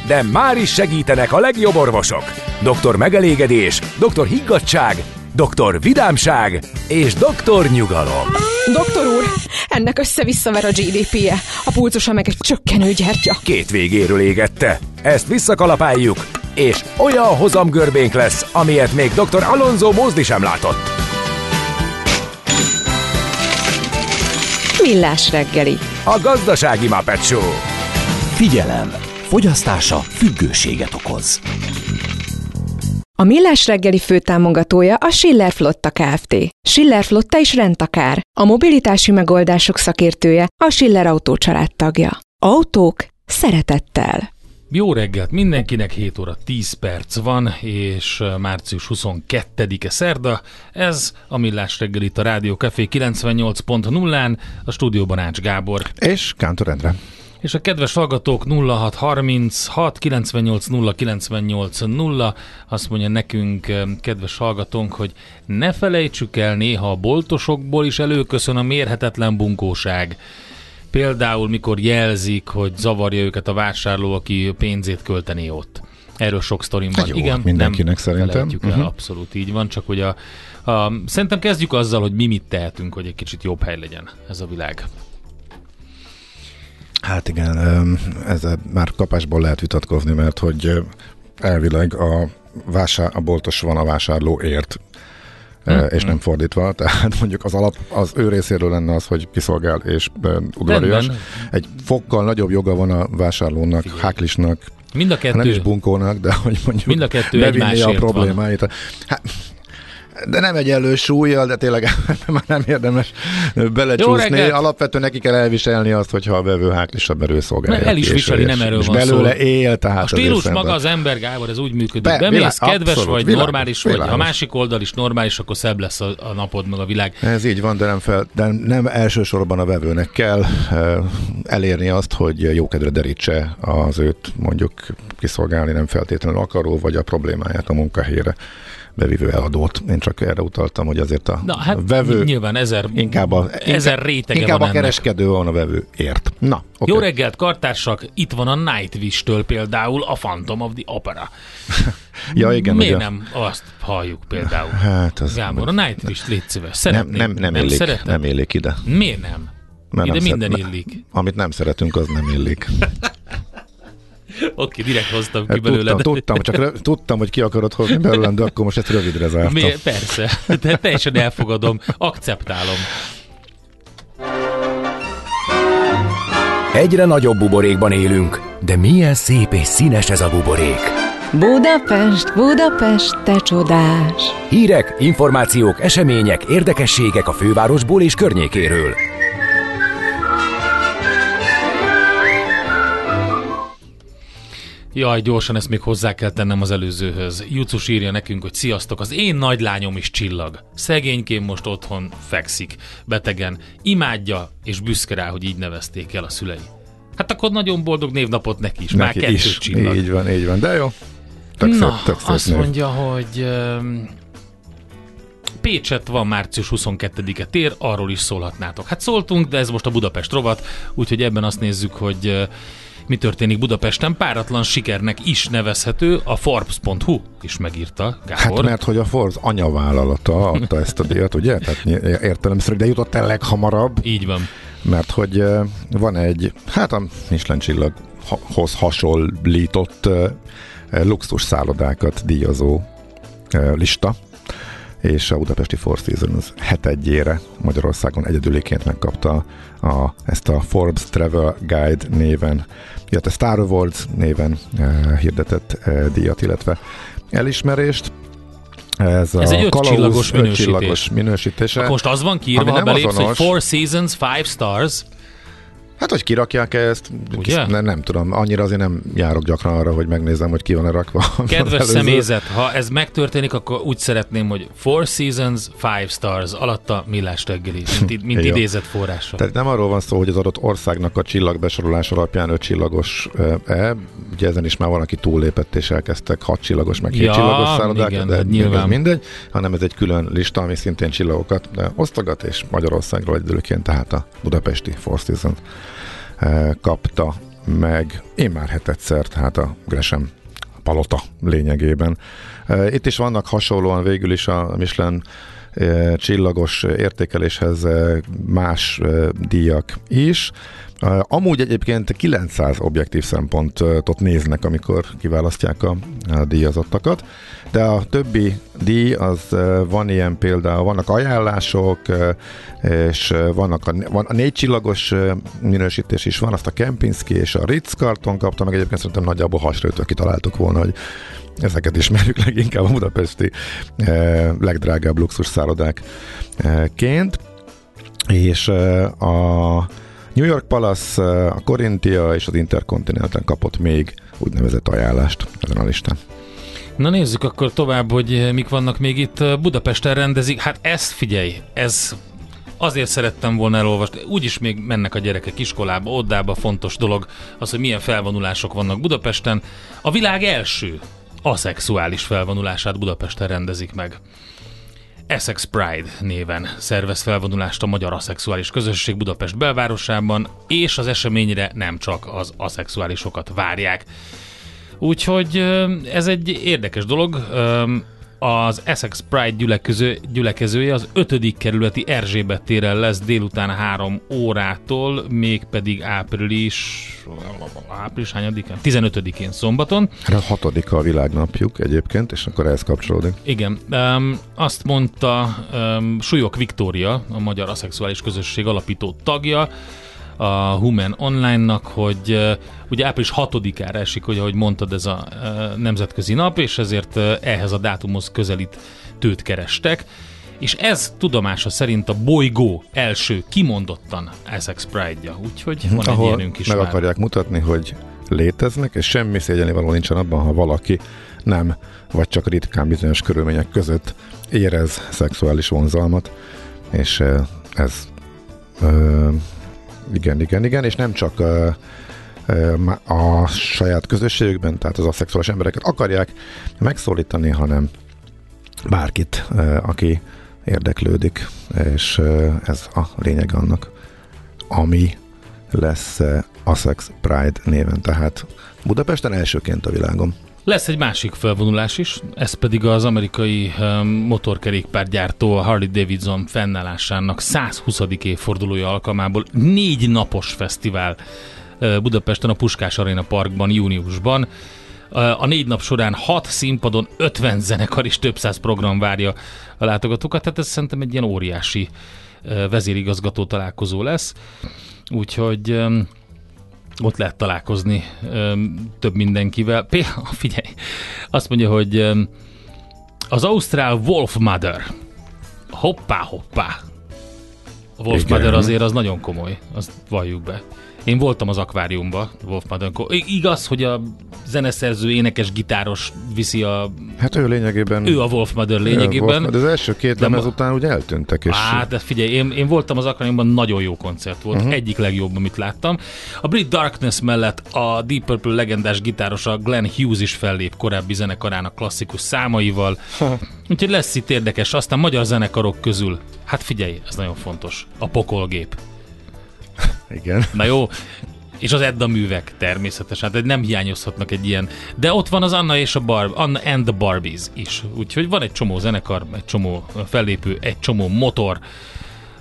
De már is segítenek a legjobb orvosok. Doktor megelégedés, doktor higgadság, doktor vidámság és doktor nyugalom. Doktor úr, ennek össze-visszaver a GDP-je, a pulcosa meg egy csökkenő gyertya. Két végéről égette. Ezt visszakalapáljuk, és olyan hozamgörbénk lesz, amilyet még dr. Alonso Mózdi sem látott. Millás reggeli. A gazdasági Muppet Show. Figyelem! Fogyasztása függőséget okoz. A Millás reggeli főtámogatója a Schiller Flotta Kft. Schiller Flotta is rendtakár. A mobilitási megoldások szakértője a Schiller Autó tagja. Autók szeretettel. Jó reggelt mindenkinek, 7 óra 10 perc van, és március 22-e szerda. Ez a Millás reggel itt a Rádió Café 98.0-án, a stúdióban Ács Gábor. És Kántor Endre. És a kedves hallgatók 0636 98 0 98 0 azt mondja nekünk kedves hallgatónk, hogy ne felejtsük el, néha a boltosokból is előköszön a mérhetetlen bunkóság. Például, mikor jelzik, hogy zavarja őket a vásárló, aki pénzét költeni ott. Erről sok sztorim van. Hát jó, Igen, mindenkinek nem szerintem. El, uh-huh. abszolút így van, csak hogy a, a, szerintem kezdjük azzal, hogy mi mit tehetünk, hogy egy kicsit jobb hely legyen ez a világ. Hát igen, ezzel már kapásból lehet vitatkozni, mert hogy elvileg a, vásár, a boltos van a vásárlóért, hmm. és nem fordítva. Tehát mondjuk az alap az ő részéről lenne az, hogy kiszolgál és udvarias. Egy fokkal nagyobb joga van a vásárlónak, háklisnak, Mind a kettő. Nem is bunkónak, de hogy mondjuk Mind a kettő bevinni a problémáit. Hát, de nem egy elő súlyjal, de tényleg már nem érdemes belecsúszni. Alapvetően neki kell elviselni azt, hogyha a vevő háklisabb erőszolgálja. El is viseli, nem erről és van belőle szó. él, tehát A stílus maga az ember, Gábor, ez úgy működik. Be, Bemész, világ, kedves abszolút, vagy, világos, normális világos. vagy. Ha a másik oldal is normális, akkor szebb lesz a, a napod, meg a világ. Ez így van, de nem, fel, de nem elsősorban a vevőnek kell uh, elérni azt, hogy jókedre derítse az őt mondjuk kiszolgálni nem feltétlenül akaró, vagy a problémáját a munkahelyére bevívő eladót. Én csak erre utaltam, hogy azért a Na, hát vevő nyilván ezer, inkább a, ezer rétege inkább van a kereskedő ennek. van a vevő ért. Na, okay. Jó reggelt, kartársak! Itt van a Nightwish-től például a Phantom of the Opera. ja, igen. Miért ugye? nem azt halljuk például? Hát az Gábor, a Nightwish, légy szíves. Szeretnék. Nem, nem, nem, illik, nem, nem illik ide. Miért nem? Mert ide nem minden szeret, illik. Amit nem szeretünk, az nem illik. Oké, okay, direkt hoztam ki belőle. Tudtam, tudtam, csak tudtam, hogy ki akarod hozni belőlem, de akkor most ezt rövidre zártam. Mi, persze, de teljesen elfogadom, akceptálom. Egyre nagyobb buborékban élünk, de milyen szép és színes ez a buborék. Budapest, Budapest, te csodás! Hírek, információk, események, érdekességek a fővárosból és környékéről. Jaj, gyorsan ezt még hozzá kell tennem az előzőhöz. Jucus írja nekünk, hogy sziasztok, az én nagylányom is csillag. Szegényként most otthon fekszik, betegen. Imádja és büszke rá, hogy így nevezték el a szülei. Hát akkor nagyon boldog névnapot neki is. Neki Már kettő is. csillag. Így van, így van, de jó. Tök Na, szép, tök szép azt név. mondja, hogy um, Pécset van március 22-e tér, arról is szólhatnátok. Hát szóltunk, de ez most a Budapest rovat, úgyhogy ebben azt nézzük, hogy uh, mi történik Budapesten, páratlan sikernek is nevezhető, a Forbes.hu is megírta, Gábor. Hát mert hogy a Forbes anyavállalata adta ezt a díjat, ugye? Tehát értelemszerű, de jutott el leghamarabb. Így van. Mert hogy van egy, hát a Michelin csillaghoz hasonlított luxus szállodákat díjazó lista, és a Budapesti Four Seasons hetedjére Magyarországon egyedüléként megkapta a, ezt a Forbes Travel Guide néven, illetve Star Awards néven uh, hirdetett uh, díjat, illetve elismerést. Ez, Ez a egy ötcsillagos minősítés. minősítése. Akkor most az van kiírva, ha belépsz, azonos. hogy Four Seasons, Five Stars. Hát, hogy kirakják ezt, Ugye? Nem, nem tudom. Annyira azért nem járok gyakran arra, hogy megnézem, hogy ki van-e rakva. Kedves személyzet, ha ez megtörténik, akkor úgy szeretném, hogy Four Seasons, Five Stars, alatta millás reggeli, mint, mint idézett forrása. Tehát nem arról van szó, hogy az adott országnak a csillagbesorolás alapján öt csillagos-e. Ugye ezen is már van, aki túllépett és elkezdtek hat csillagos, meg hét ja, csillagos szállodákat, de nyilván. mindegy, hanem ez egy külön lista, ami szintén csillagokat osztogat, és Magyarországról egyedülként, tehát a budapesti Four Seasons kapta meg én már hetedszer, tehát a Gresham palota lényegében. Itt is vannak hasonlóan végül is a Michelin csillagos értékeléshez más díjak is. Amúgy egyébként 900 objektív szempontot néznek, amikor kiválasztják a, díjazottakat, de a többi díj, az van ilyen például, vannak ajánlások, és vannak a, van a négy csillagos minősítés is van, azt a Kempinski és a Ritz karton kapta, meg egyébként szerintem nagyjából hasraütve kitaláltuk volna, hogy ezeket ismerjük leginkább a budapesti legdrágább luxus szállodákként. És a New York Palace, a Corinthia és az Intercontinental kapott még úgynevezett ajánlást ezen a listán. Na nézzük akkor tovább, hogy mik vannak még itt. Budapesten rendezik. Hát ezt figyelj, ez azért szerettem volna elolvasni. Úgyis még mennek a gyerekek iskolába, oddába fontos dolog az, hogy milyen felvonulások vannak Budapesten. A világ első aszexuális felvonulását Budapesten rendezik meg. Essex Pride néven szervez felvonulást a magyar aszexuális közösség Budapest belvárosában, és az eseményre nem csak az aszexuálisokat várják. Úgyhogy ez egy érdekes dolog az Essex Pride gyülekező, gyülekezője az 5. kerületi Erzsébet téren lesz délután 3 órától, mégpedig április április hányadikán? 15-én szombaton. A hatodika a világnapjuk egyébként, és akkor ehhez kapcsolódik. Igen. Um, azt mondta um, Súlyok Viktória, a Magyar Aszexuális Közösség alapító tagja, a Human Online-nak, hogy ugye április 6-ára esik, hogy ahogy mondtad, ez a nemzetközi nap, és ezért ehhez a dátumhoz közelít tőt kerestek. És ez tudomása szerint a bolygó első kimondottan Essex Pride-ja, úgyhogy van Ahol egy ilyenünk is meg már. akarják mutatni, hogy léteznek, és semmi szégyeni való nincsen abban, ha valaki nem, vagy csak ritkán bizonyos körülmények között érez szexuális vonzalmat, és ez igen, igen, igen, és nem csak a, saját közösségükben, tehát az aszexuális embereket akarják megszólítani, hanem bárkit, aki érdeklődik, és ez a lényeg annak, ami lesz a Sex Pride néven, tehát Budapesten elsőként a világon. Lesz egy másik felvonulás is, ez pedig az amerikai um, motorkerékpárgyártó a Harley Davidson fennállásának 120. évfordulója alkalmából négy napos fesztivál uh, Budapesten a Puskás Arena Parkban júniusban. Uh, a négy nap során hat színpadon 50 zenekar és több száz program várja a látogatókat, tehát ez szerintem egy ilyen óriási uh, vezérigazgató találkozó lesz. Úgyhogy um, ott lehet találkozni több mindenkivel. Például, figyelj, azt mondja, hogy az Ausztrál Wolf Mother. Hoppá, hoppá. A Wolf Igen. Mother azért az nagyon komoly, azt valljuk be. Én voltam az akváriumban, Wolf Mother. Igaz, hogy a zeneszerző, énekes, gitáros viszi a... Hát ő lényegében... Ő a Wolf Mother lényegében. Wolf, de az első két de lemez után úgy eltűntek. És... Á, de figyelj, én, én voltam az akváriumban, nagyon jó koncert volt. Uh-huh. Egyik legjobb, amit láttam. A Brit Darkness mellett a Deep Purple legendás gitárosa Glenn Hughes is fellép korábbi zenekarának klasszikus számaival. Úgyhogy lesz itt érdekes. Aztán magyar zenekarok közül, hát figyelj, ez nagyon fontos. A pokolgép. Igen. Na jó, és az Edda művek természetesen, de nem hiányozhatnak egy ilyen. De ott van az Anna és a Barb, Anna and the Barbies is. Úgyhogy van egy csomó zenekar, egy csomó fellépő, egy csomó motor,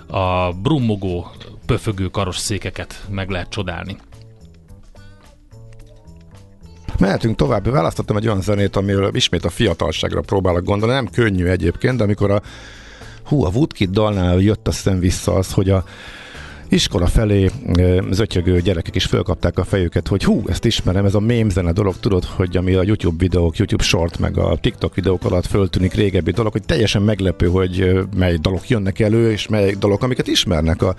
a brummogó, pöfögő karosszékeket meg lehet csodálni. Mehetünk tovább. Választottam egy olyan zenét, amiről ismét a fiatalságra próbálok gondolni. Nem könnyű egyébként, de amikor a hú, a Woodkid dalnál jött aztán vissza az, hogy a iskola felé zötyögő gyerekek is fölkapták a fejüket, hogy hú, ezt ismerem, ez a mémzene dolog, tudod, hogy ami a YouTube videók, YouTube short, meg a TikTok videók alatt föltűnik régebbi dolog, hogy teljesen meglepő, hogy mely dalok jönnek elő, és mely dalok, amiket ismernek a,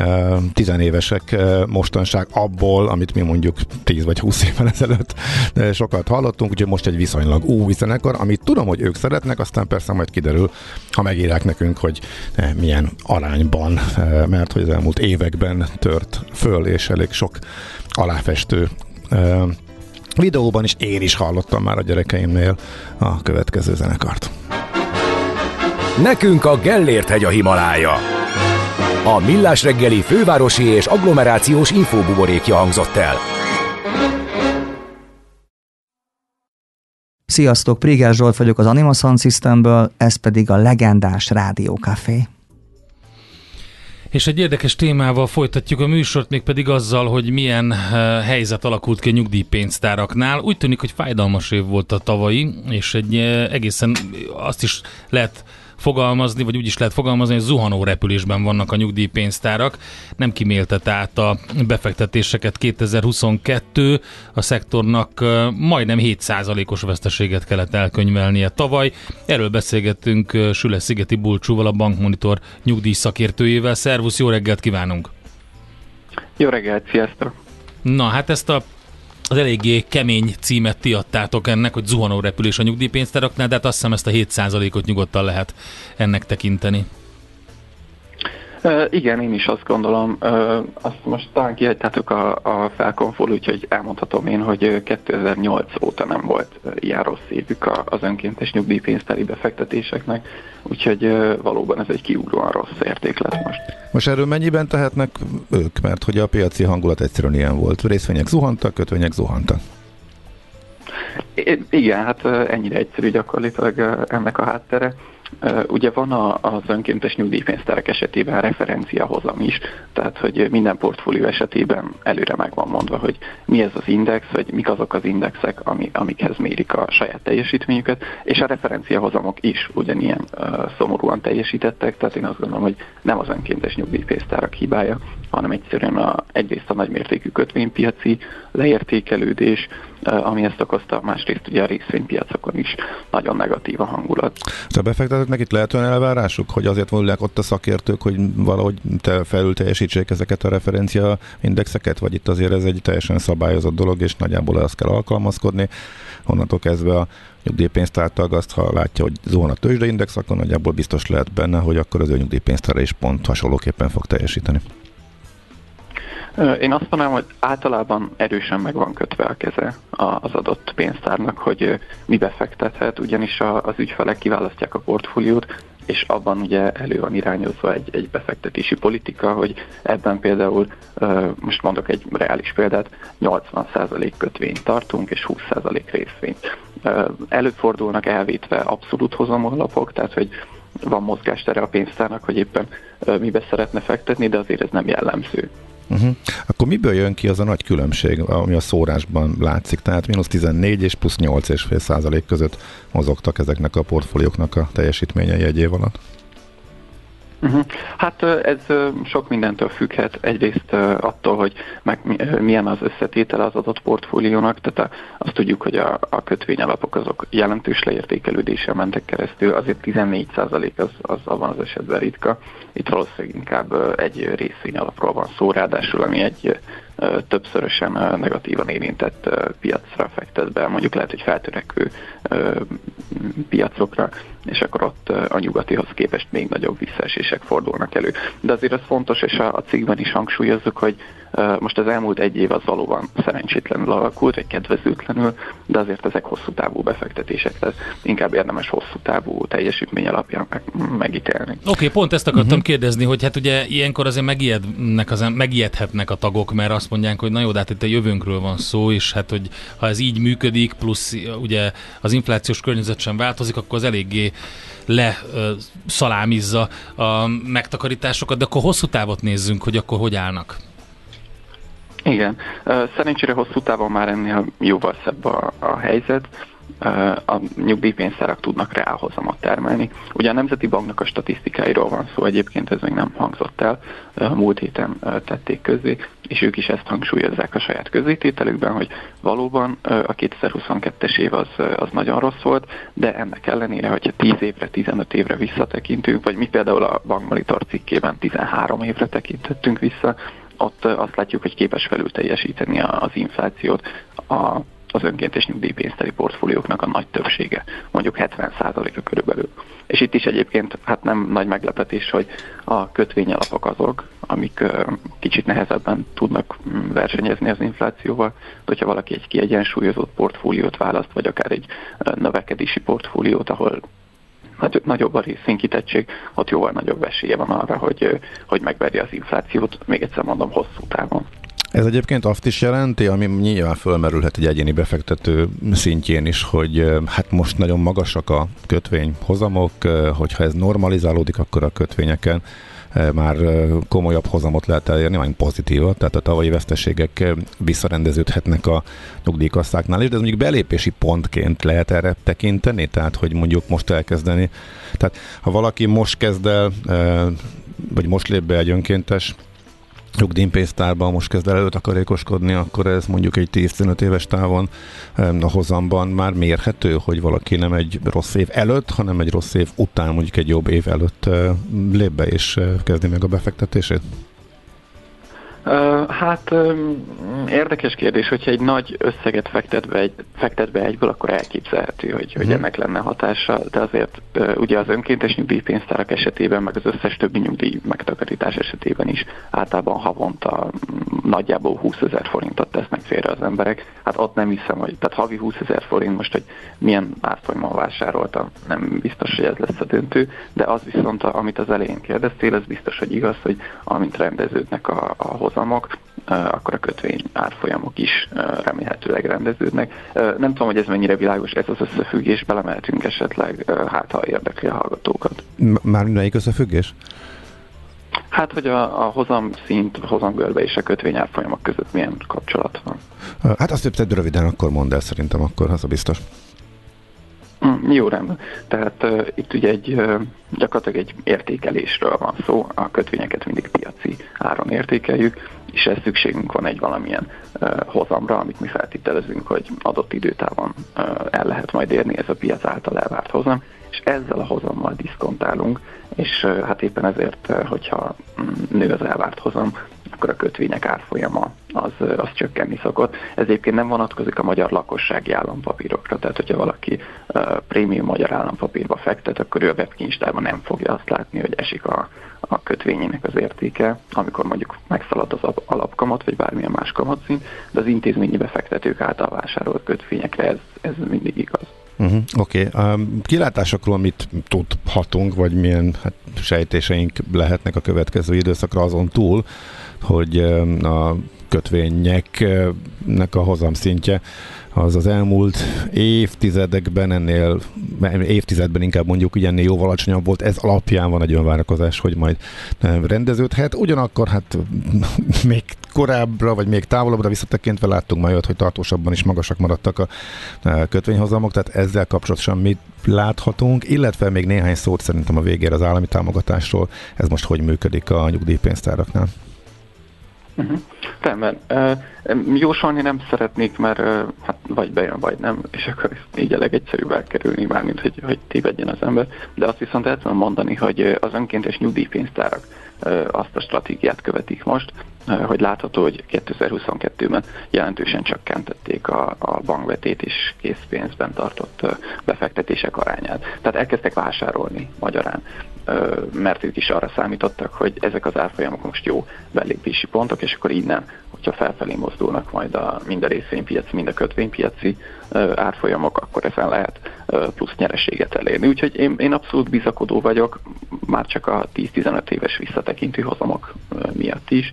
a tizenévesek mostanság abból, amit mi mondjuk 10 vagy 20 évvel ezelőtt sokat hallottunk, úgyhogy most egy viszonylag új zenekar, amit tudom, hogy ők szeretnek, aztán persze majd kiderül, ha megírják nekünk, hogy milyen arányban, mert hogy az elmúlt években tört föl, és elég sok aláfestő videóban is én is hallottam már a gyerekeimnél a következő zenekart. Nekünk a Gellért hegy a Himalája. A Millás reggeli fővárosi és agglomerációs infóbuborékja hangzott el. Sziasztok, Prigás Zsolt vagyok az Animason Systemből, ez pedig a legendás Rádió Café. És egy érdekes témával folytatjuk a műsort, még pedig azzal, hogy milyen uh, helyzet alakult ki a nyugdíjpénztáraknál. Úgy tűnik, hogy fájdalmas év volt a tavalyi, és egy uh, egészen azt is lehet fogalmazni, vagy úgy is lehet fogalmazni, hogy zuhanó repülésben vannak a nyugdíjpénztárak. Nem kiméltet át a befektetéseket 2022. A szektornak majdnem 7%-os veszteséget kellett elkönyvelnie tavaly. Erről beszélgettünk Süle Szigeti Bulcsúval, a Bankmonitor nyugdíj szakértőjével. Szervusz, jó reggelt kívánunk! Jó reggelt, sziasztok! Na, hát ezt a az eléggé kemény címet ti adtátok ennek, hogy zuhanó repülés a nyugdíjpénztáraknál, de hát azt hiszem ezt a 7%-ot nyugodtan lehet ennek tekinteni. Uh, igen, én is azt gondolom. Uh, azt most talán kihagytátok a, a felkonfol, úgyhogy elmondhatom én, hogy 2008 óta nem volt ilyen rossz évük az önkéntes nyugdíjpénztári befektetéseknek, úgyhogy uh, valóban ez egy kiugróan rossz érték lett most. Most erről mennyiben tehetnek ők, mert hogy a piaci hangulat egyszerűen ilyen volt. Részvények zuhantak, kötvények zuhantak. I- igen, hát ennyire egyszerű gyakorlatilag ennek a háttere. Ugye van az önkéntes nyugdíjpénztárak esetében referenciahozam is, tehát hogy minden portfólió esetében előre meg van mondva, hogy mi ez az index, vagy mik azok az indexek, ami, amikhez mérik a saját teljesítményüket, és a referenciahozamok is ugyanilyen uh, szomorúan teljesítettek, tehát én azt gondolom, hogy nem az önkéntes nyugdíjpénztárak hibája, hanem egyszerűen a, egyrészt a nagymértékű kötvénypiaci leértékelődés, ami ezt okozta, másrészt ugye a részvénypiacokon is nagyon negatív a hangulat. A befektetőknek itt lehet olyan elvárásuk, hogy azért vonulják ott a szakértők, hogy valahogy te felül teljesítsék ezeket a referencia indexeket, vagy itt azért ez egy teljesen szabályozott dolog, és nagyjából azt kell alkalmazkodni. Onnantól kezdve a nyugdíjpénztártag azt, ha látja, hogy zuhan a tőzsdeindex, akkor nagyjából biztos lehet benne, hogy akkor az ő nyugdíjpénztára is pont hasonlóképpen fog teljesíteni. Én azt mondanám, hogy általában erősen meg van kötve a keze az adott pénztárnak, hogy mi befektethet, ugyanis az ügyfelek kiválasztják a portfóliót, és abban ugye elő van irányozva egy, egy befektetési politika, hogy ebben például, most mondok egy reális példát, 80% kötvényt tartunk, és 20% részvényt. Előfordulnak elvétve abszolút hozamú alapok, tehát hogy van mozgástere a pénztárnak, hogy éppen mibe szeretne fektetni, de azért ez nem jellemző. Uh-huh. Akkor miből jön ki az a nagy különbség, ami a szórásban látszik? Tehát mínusz 14 és plusz 8,5 százalék között mozogtak ezeknek a portfólióknak a teljesítményei egy év alatt? Uh-huh. Hát ez sok mindentől függhet. Egyrészt attól, hogy meg milyen az összetétele az adott portfóliónak, tehát azt tudjuk, hogy a, a kötvényalapok azok jelentős leértékelődéssel mentek keresztül, azért 14% az, az abban az esetben ritka. Itt valószínűleg inkább egy részvényalapról van szó, ráadásul ami egy többszörösen negatívan érintett piacra fektet be, mondjuk lehet, hogy feltörekvő piacokra, és akkor ott a nyugatihoz képest még nagyobb visszaesések fordulnak elő. De azért az fontos, és a cikkben is hangsúlyozzuk, hogy most az elmúlt egy év az valóban szerencsétlenül alakult, vagy kedvezőtlenül, de azért ezek hosszú távú befektetések, tehát inkább érdemes hosszú távú teljesítmény alapján meg, megítélni. Oké, okay, pont ezt akartam uh-huh. kérdezni, hogy hát ugye ilyenkor azért megijednek az, megijedhetnek a tagok, mert azt mondják, hogy na jó, de hát itt a jövőnkről van szó, és hát hogy ha ez így működik, plusz ugye az inflációs környezet sem változik, akkor az eléggé le szalámizza a megtakarításokat, de akkor hosszú távot nézzünk, hogy akkor hogy állnak. Igen, szerencsére hosszú távon már ennél jóval szebb a, a helyzet. A nyugdíjpénztárak tudnak reálhozamot termelni. Ugye a Nemzeti Banknak a statisztikáiról van szó, egyébként ez még nem hangzott el, múlt héten tették közé, és ők is ezt hangsúlyozzák a saját közétételükben, hogy valóban a 2022-es év az, az nagyon rossz volt, de ennek ellenére, hogyha 10 évre, 15 évre visszatekintünk, vagy mi például a Bankmonitor cikkében 13 évre tekintettünk vissza, ott azt látjuk, hogy képes felül teljesíteni az inflációt a az önkéntes nyugdíjpénztári portfólióknak a nagy többsége, mondjuk 70%-a körülbelül. És itt is egyébként hát nem nagy meglepetés, hogy a kötvényalapok azok, amik kicsit nehezebben tudnak mm, versenyezni az inflációval, de hogyha valaki egy kiegyensúlyozott portfóliót választ, vagy akár egy növekedési portfóliót, ahol nagyobb a részvénykitettség, ott jóval nagyobb esélye van arra, hogy, hogy megverje az inflációt, még egyszer mondom, hosszú távon. Ez egyébként azt is jelenti, ami nyilván fölmerülhet egy egyéni befektető szintjén is, hogy hát most nagyon magasak a kötvény hozamok, hogyha ez normalizálódik, akkor a kötvényeken már komolyabb hozamot lehet elérni, majd pozitívat, tehát a tavalyi veszteségek visszarendeződhetnek a nyugdíjkasszáknál is, de ez mondjuk belépési pontként lehet erre tekinteni, tehát hogy mondjuk most elkezdeni. Tehát ha valaki most kezd el, vagy most lép be egy önkéntes nyugdíjpénztárban most kezd el takarékoskodni, akkor ez mondjuk egy 10-15 éves távon a hozamban már mérhető, hogy valaki nem egy rossz év előtt, hanem egy rossz év után, mondjuk egy jobb év előtt lép be és kezdi meg a befektetését? Hát érdekes kérdés, hogyha egy nagy összeget fektet be, egy, fektet be egyből, akkor elképzelhető, hogy, hogy mhm. ennek lenne hatása, de azért ugye az önkéntes nyugdíjpénztárak esetében, meg az összes többi nyugdíj megtakarítás esetében is általában havonta nagyjából 20 ezer forintot tesznek félre az emberek. Hát ott nem hiszem, hogy tehát havi 20 ezer forint most, hogy milyen árfolyamon vásároltam, nem biztos, hogy ez lesz a döntő, de az viszont, amit az elején kérdeztél, az biztos, hogy igaz, hogy amint rendeződnek a, a hozamok, akkor a kötvény árfolyamok is remélhetőleg rendeződnek. Nem tudom, hogy ez mennyire világos, ez az összefüggés, belemeltünk esetleg, hát ha érdekli a hallgatókat. Már mindegyik összefüggés? Hát, hogy a, a hozam szint, a hozamgörbe és a kötvény árfolyamok között milyen kapcsolat van. Hát azt több röviden akkor mondd el szerintem, akkor az a biztos. Mm, jó, rendben. Tehát uh, itt ugye egy uh, gyakorlatilag egy értékelésről van szó, a kötvényeket mindig piaci áron értékeljük, és ez szükségünk van egy valamilyen uh, hozamra, amit mi feltételezünk, hogy adott időtávon uh, el lehet majd érni, ez a piac által elvárt hozam, és ezzel a hozammal diszkontálunk, és uh, hát éppen ezért, uh, hogyha um, nő az elvárt hozam, akkor a kötvények árfolyama az, az csökkenni szokott. Ez egyébként nem vonatkozik a magyar lakossági állampapírokra, tehát hogyha valaki uh, prémium magyar állampapírba fektet, akkor ő a webkincstárban nem fogja azt látni, hogy esik a, a kötvényének az értéke, amikor mondjuk megszalad az alapkamat, vagy bármilyen más kamatszint, de az intézményi befektetők által vásárolt kötvényekre ez, ez mindig igaz. Uh-huh, Oké, okay. a kilátásokról mit tudhatunk, vagy milyen hát, sejtéseink lehetnek a következő időszakra azon túl, hogy a kötvényeknek a hozamszintje az az elmúlt évtizedekben ennél, évtizedben inkább mondjuk ugye ennél jóval alacsonyabb volt, ez alapján van egy olyan várakozás, hogy majd rendeződhet. Ugyanakkor hát még korábbra, vagy még távolabbra visszatekintve láttunk majd hogy tartósabban is magasak maradtak a kötvényhozamok, tehát ezzel kapcsolatosan mit láthatunk, illetve még néhány szót szerintem a végére az állami támogatásról, ez most hogy működik a nyugdíjpénztáraknál. Uh-huh. Rendben. Uh, jósolni nem szeretnék, mert uh, hát vagy bejön, vagy nem, és akkor így a legegyszerűbb elkerülni, mármint hogy, hogy tévedjen az ember. De azt viszont el tudom mondani, hogy az önkéntes nyugdíjpénztárak uh, azt a stratégiát követik most, uh, hogy látható, hogy 2022-ben jelentősen csökkentették a, a bankvetét és készpénzben tartott uh, befektetések arányát. Tehát elkezdtek vásárolni magyarán mert ők is arra számítottak, hogy ezek az árfolyamok most jó belépési pontok, és akkor innen, hogyha felfelé mozdulnak majd a, mind a részvénypiaci, mind a kötvénypiaci árfolyamok, akkor ezen lehet plusz nyereséget elérni. Úgyhogy én, én abszolút bizakodó vagyok, már csak a 10-15 éves visszatekintő hozamok miatt is.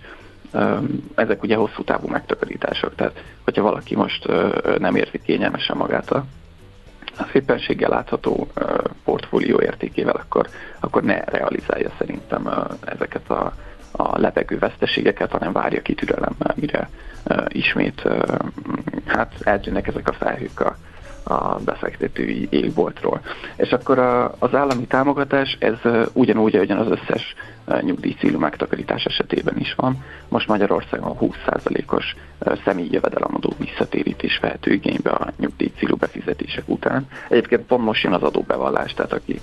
Ezek ugye hosszú távú megtakarítások, tehát hogyha valaki most nem érzi kényelmesen magát a a szépenséggel látható portfólió értékével, akkor, akkor ne realizálja szerintem ezeket a, a levegő veszteségeket, hanem várja ki türelemmel, mire ismét hát eltűnnek ezek a felhők a, a befektetői égboltról. És akkor a, az állami támogatás, ez ugyanúgy, ahogyan az összes nyugdíjcélú megtakarítás esetében is van. Most Magyarországon 20%-os személyi jövedelemadó visszatérítés vehető igénybe a nyugdíjcélú befizetések után. Egyébként pont most jön az adóbevallás, tehát aki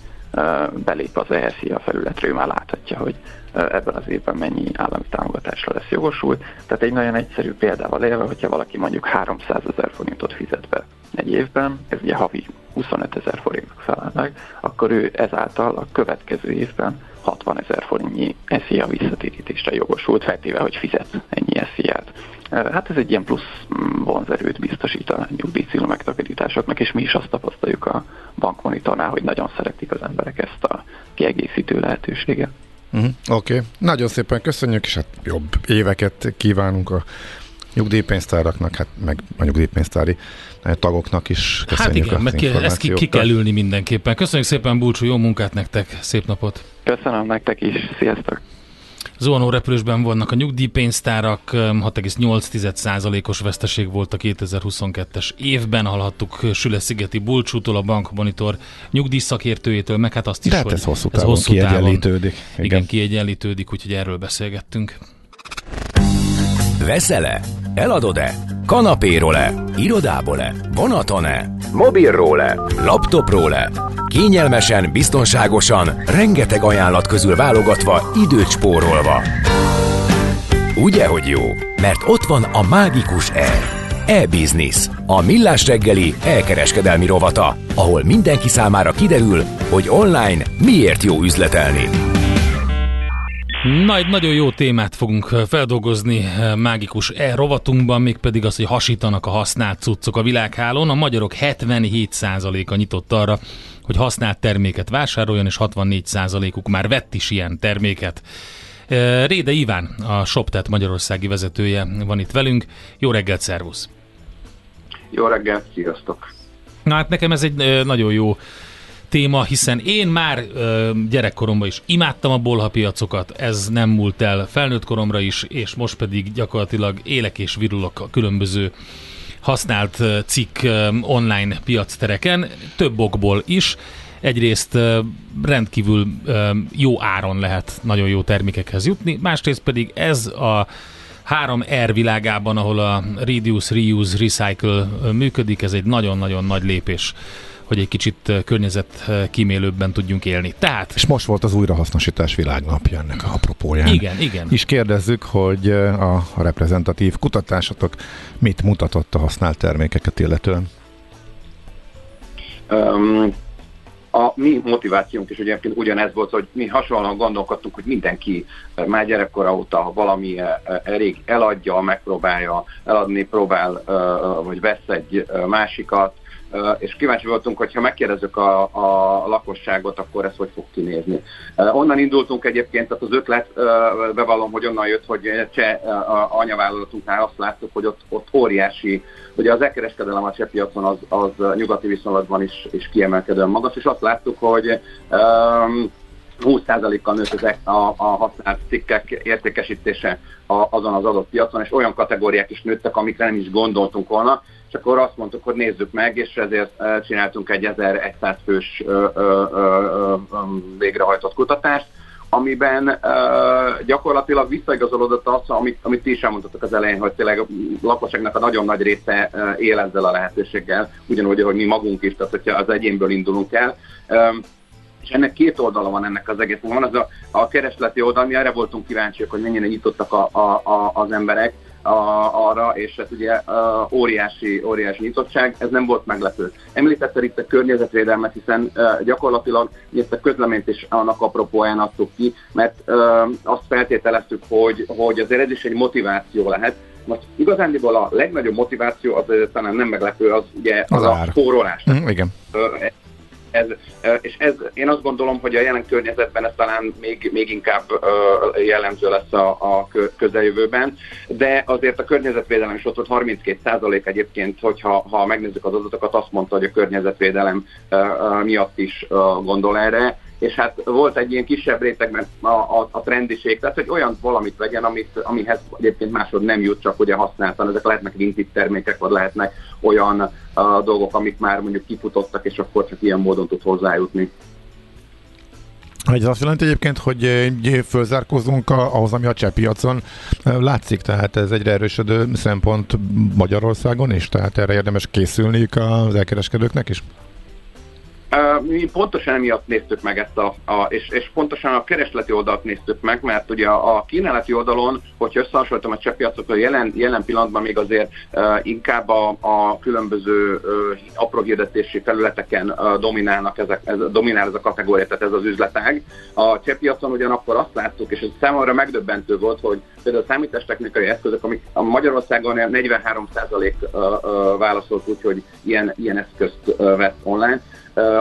belép az ESZIA felületről, már láthatja, hogy ebben az évben mennyi állami támogatásra lesz jogosult. Tehát egy nagyon egyszerű példával élve, hogyha valaki mondjuk 300 ezer forintot fizet be egy évben, ez ugye havi 25 ezer forintnak felel meg, akkor ő ezáltal a következő évben 60 ezer forintnyi SZIA visszatérítésre jogosult, feltéve, hogy fizet ennyi SZIA-t. Hát ez egy ilyen plusz mm, vonzerőt biztosít a nyugdíjcélú megtakarításoknak, és mi is azt tapasztaljuk a bankmonitornál, hogy nagyon szeretik az emberek ezt a kiegészítő lehetőséget. Uh-huh. Oké, okay. nagyon szépen köszönjük, és hát jobb éveket kívánunk a nyugdíjpénztáraknak, hát meg a nyugdíjpénztári tagoknak is. Hát köszönjük hát igen, meg ki, ezt ki, ki kell ülni mindenképpen. Köszönjük szépen, Búcsú, jó munkát nektek, szép napot! Köszönöm nektek is, sziasztok! Zuhanó repülésben vannak a nyugdíjpénztárak, 6,8%-os veszteség volt a 2022-es évben, hallhattuk Süle-szigeti Bulcsútól, a Bankmonitor nyugdíjszakértőjétől, meg hát azt is, De hát hogy ez hosszú távon ez hosszú kiegyenlítődik. Távon, igen. igen, kiegyenlítődik, úgyhogy erről beszélgettünk. Veszel-e? Eladod-e? Kanapéról-e? Irodából-e? Vonaton-e? Mobilról-e? Laptopról-e? Kényelmesen, biztonságosan, rengeteg ajánlat közül válogatva, időt spórolva. Ugye, hogy jó? Mert ott van a mágikus E. E-Business, a millás reggeli elkereskedelmi rovata, ahol mindenki számára kiderül, hogy online miért jó üzletelni. Nagy, nagyon jó témát fogunk feldolgozni mágikus e rovatunkban, mégpedig az, hogy hasítanak a használt cuccok a világhálón. A magyarok 77%-a nyitott arra, hogy használt terméket vásároljon, és 64%-uk már vett is ilyen terméket. Réde Iván, a ShopTet Magyarországi vezetője van itt velünk. Jó reggelt, szervusz! Jó reggelt, sziasztok! Na hát nekem ez egy nagyon jó téma, hiszen én már ö, gyerekkoromban is imádtam a bolhapiacokat, ez nem múlt el felnőtt koromra is, és most pedig gyakorlatilag élek és virulok a különböző használt cikk online piactereken, több okból is. Egyrészt rendkívül jó áron lehet nagyon jó termékekhez jutni, másrészt pedig ez a 3R világában, ahol a Reduce, Reuse, Recycle működik, ez egy nagyon-nagyon nagy lépés hogy egy kicsit környezet kímélőbben tudjunk élni. Tehát... És most volt az újrahasznosítás világnapja ennek a apropóján. Igen, igen. És kérdezzük, hogy a reprezentatív kutatásatok mit mutatott a használt termékeket illetően? Um, a mi motivációnk is egyébként ugyanez volt, hogy mi hasonlóan gondolkodtunk, hogy mindenki már gyerekkora óta valami elég eladja, megpróbálja eladni, próbál vagy vesz egy másikat, és kíváncsi voltunk, hogy ha megkérdezzük a, a lakosságot, akkor ez hogy fog kinézni. Onnan indultunk egyébként, tehát az ötlet, bevallom, hogy onnan jött, hogy cseh anyavállalatunknál azt láttuk, hogy ott, ott óriási, ugye az elkereskedelem a cseh piacon az, az nyugati viszonylatban is, is kiemelkedően magas, és azt láttuk, hogy um, 20%-kal nőtt a, a használt cikkek értékesítése azon az adott piacon, és olyan kategóriák is nőttek, amikre nem is gondoltunk volna, és akkor azt mondtuk, hogy nézzük meg, és ezért csináltunk egy 1100 fős végrehajtott kutatást, amiben gyakorlatilag visszaigazolódott az, amit, amit ti is elmondtatok az elején, hogy tényleg a lakosságnak a nagyon nagy része uh, él ezzel a lehetőséggel, ugyanúgy, hogy mi magunk is, tehát hogyha az egyénből indulunk el. És ennek két oldala van ennek az egésznek. Van az a, a keresleti oldal, mi erre voltunk kíváncsiak, hogy mennyire nyitottak a, a, a, az emberek, a, arra, és hát ugye a, óriási, óriási nyitottság, ez nem volt meglepő. Említette itt a környezetvédelmet, hiszen uh, gyakorlatilag ezt a közleményt is annak apropóján adtuk ki, mert uh, azt feltételeztük, hogy, hogy azért ez is egy motiváció lehet, most igazándiból a legnagyobb motiváció, az talán nem meglepő, az ugye az, az a spórolás. Mm, igen. Ez, és ez, én azt gondolom, hogy a jelen környezetben ez talán még, még inkább jellemző lesz a, a közeljövőben, de azért a környezetvédelem is ott volt 32% egyébként, hogyha ha megnézzük az adatokat, azt mondta, hogy a környezetvédelem miatt is gondol erre, és hát volt egy ilyen kisebb rétegben a, a, a trendiség, tehát hogy olyan valamit vegyen, amit, amihez egyébként másod nem jut, csak ugye használtan, ezek lehetnek vintage termékek, vagy lehetnek olyan uh, dolgok, amik már mondjuk kifutottak, és akkor csak ilyen módon tud hozzájutni. Ez azt jelenti egyébként, hogy fölzárkózunk ahhoz, ami a cseh piacon látszik, tehát ez egyre erősödő szempont Magyarországon is, tehát erre érdemes készülniük az elkereskedőknek is? Mi pontosan emiatt néztük meg ezt a, a és, és pontosan a keresleti oldalt néztük meg, mert ugye a, kínálati oldalon, hogyha összehasonlítom a csepppiacokkal, jelen, jelen pillanatban még azért uh, inkább a, a különböző uh, apró hirdetési felületeken uh, dominálnak ezek, ez, dominál ez a kategória, tehát ez az üzletág. A csepppiacon ugyanakkor azt láttuk, és ez számomra megdöbbentő volt, hogy például a számítástechnikai eszközök, amik a Magyarországon 43% válaszolt úgy, hogy ilyen, ilyen eszközt vett online,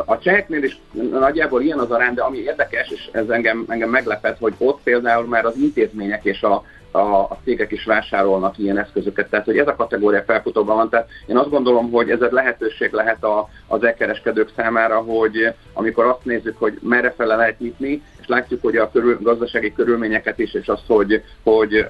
a cseheknél is nagyjából ilyen az arány, de ami érdekes, és ez engem, engem meglepett, hogy ott például már az intézmények és a, a, a cégek is vásárolnak ilyen eszközöket. Tehát, hogy ez a kategória felfutóban van. Tehát én azt gondolom, hogy ez egy lehetőség lehet a, az elkereskedők számára, hogy amikor azt nézzük, hogy merre fele lehet nyitni, látjuk, hogy a körül, gazdasági körülményeket is, és azt, hogy, hogy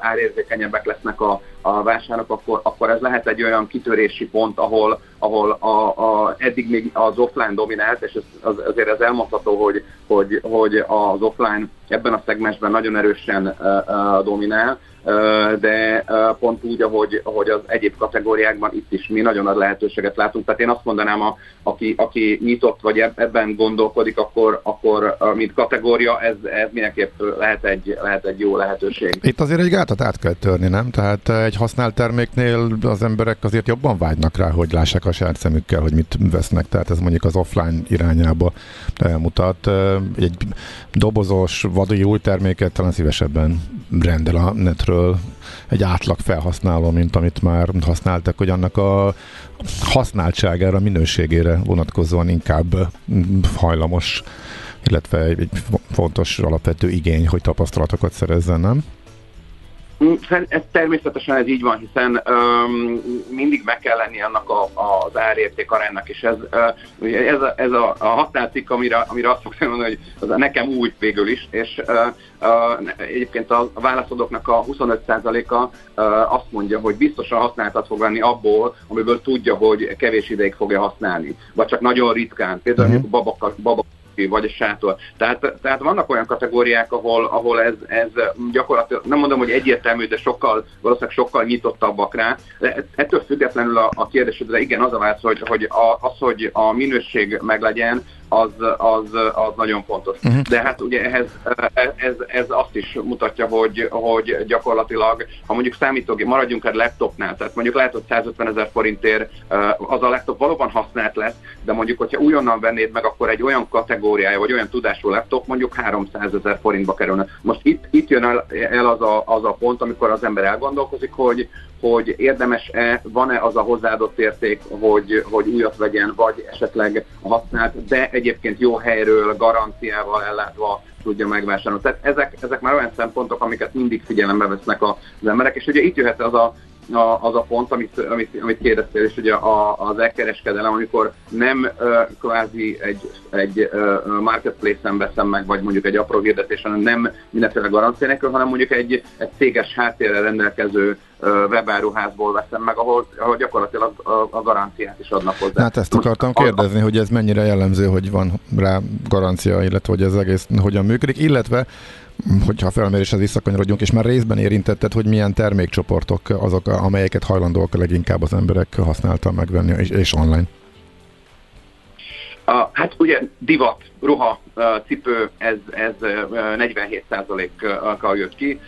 árérzékenyebbek lesznek a, a vásárok, akkor, akkor ez lehet egy olyan kitörési pont, ahol, ahol a, a, eddig még az offline dominált, és ez, az, azért ez elmondható, hogy, hogy, hogy az offline ebben a szegmensben nagyon erősen uh, uh, dominál, de pont úgy, ahogy, ahogy az egyéb kategóriákban itt is mi nagyon nagy lehetőséget látunk. Tehát én azt mondanám, a, aki, aki nyitott vagy ebben gondolkodik, akkor, akkor mint kategória ez, ez mindenképp lehet egy, lehet egy jó lehetőség. Itt azért egy gátat át kell törni, nem? Tehát egy használt terméknél az emberek azért jobban vágynak rá, hogy lássák a saját szemükkel, hogy mit vesznek. Tehát ez mondjuk az offline irányába mutat. Egy dobozos, vadai új terméket talán szívesebben rendel a netről egy átlag felhasználó, mint amit már használtak, hogy annak a használtságára, minőségére vonatkozóan inkább hajlamos, illetve egy fontos alapvető igény, hogy tapasztalatokat szerezzen, nem? Mm, ez természetesen ez így van, hiszen um, mindig meg kell lenni annak a, a, az árérték aránynak, és ez, uh, ez, a, ez a, a határcikk, amire, amire azt fogom mondani, hogy az nekem új végül is, és uh, uh, egyébként a, válaszadóknak a 25%-a uh, azt mondja, hogy biztosan használtat fog venni abból, amiből tudja, hogy kevés ideig fogja használni, vagy csak nagyon ritkán, például uh-huh. babak, babak vagy a sátor. Tehát, tehát vannak olyan kategóriák, ahol, ahol ez, ez gyakorlatilag, nem mondom, hogy egyértelmű, de sokkal, valószínűleg sokkal nyitottabbak rá. De ettől függetlenül a, a kérdésedre igen, az a válasz, hogy, hogy a, az, hogy a minőség meglegyen, az, az, az nagyon fontos. Uh-huh. De hát ugye ehhez, ez, ez azt is mutatja, hogy, hogy gyakorlatilag, ha mondjuk számítógép, maradjunk egy laptopnál, tehát mondjuk lehet, hogy 150 ezer forintért az a laptop valóban használt lesz, de mondjuk, hogyha újonnan vennéd meg, akkor egy olyan kategóriája, vagy olyan tudású laptop mondjuk 300 ezer forintba kerülne. Most itt, itt jön el, el az, a, az a pont, amikor az ember elgondolkozik, hogy, hogy érdemes-e, van-e az a hozzáadott érték, hogy, hogy újat vegyen, vagy esetleg használt, de egyébként jó helyről, garanciával ellátva tudja megvásárolni. Tehát ezek, ezek már olyan szempontok, amiket mindig figyelembe vesznek az emberek, és ugye itt jöhet az a a, az a pont, amit, amit, amit kérdeztél, és ugye a, az elkereskedelem, amikor nem uh, kvázi egy, egy uh, marketplace-en veszem meg, vagy mondjuk egy apró hirdetésen, nem mindenféle garancia nélkül, hanem mondjuk egy, egy céges háttérrel rendelkező webáruházból veszem meg, ahol, ahol gyakorlatilag a, a garanciát is adnak hozzá. Hát ezt akartam kérdezni, hogy ez mennyire jellemző, hogy van rá garancia, illetve hogy ez egész hogyan működik, illetve hogyha felméréshez visszakanyarodjunk, és már részben érintetted, hogy milyen termékcsoportok azok, amelyeket hajlandóak leginkább az emberek használtan megvenni, és, és online. A, hát ugye divat, ruha, cipő, ez, ez 47%-kal jött ki.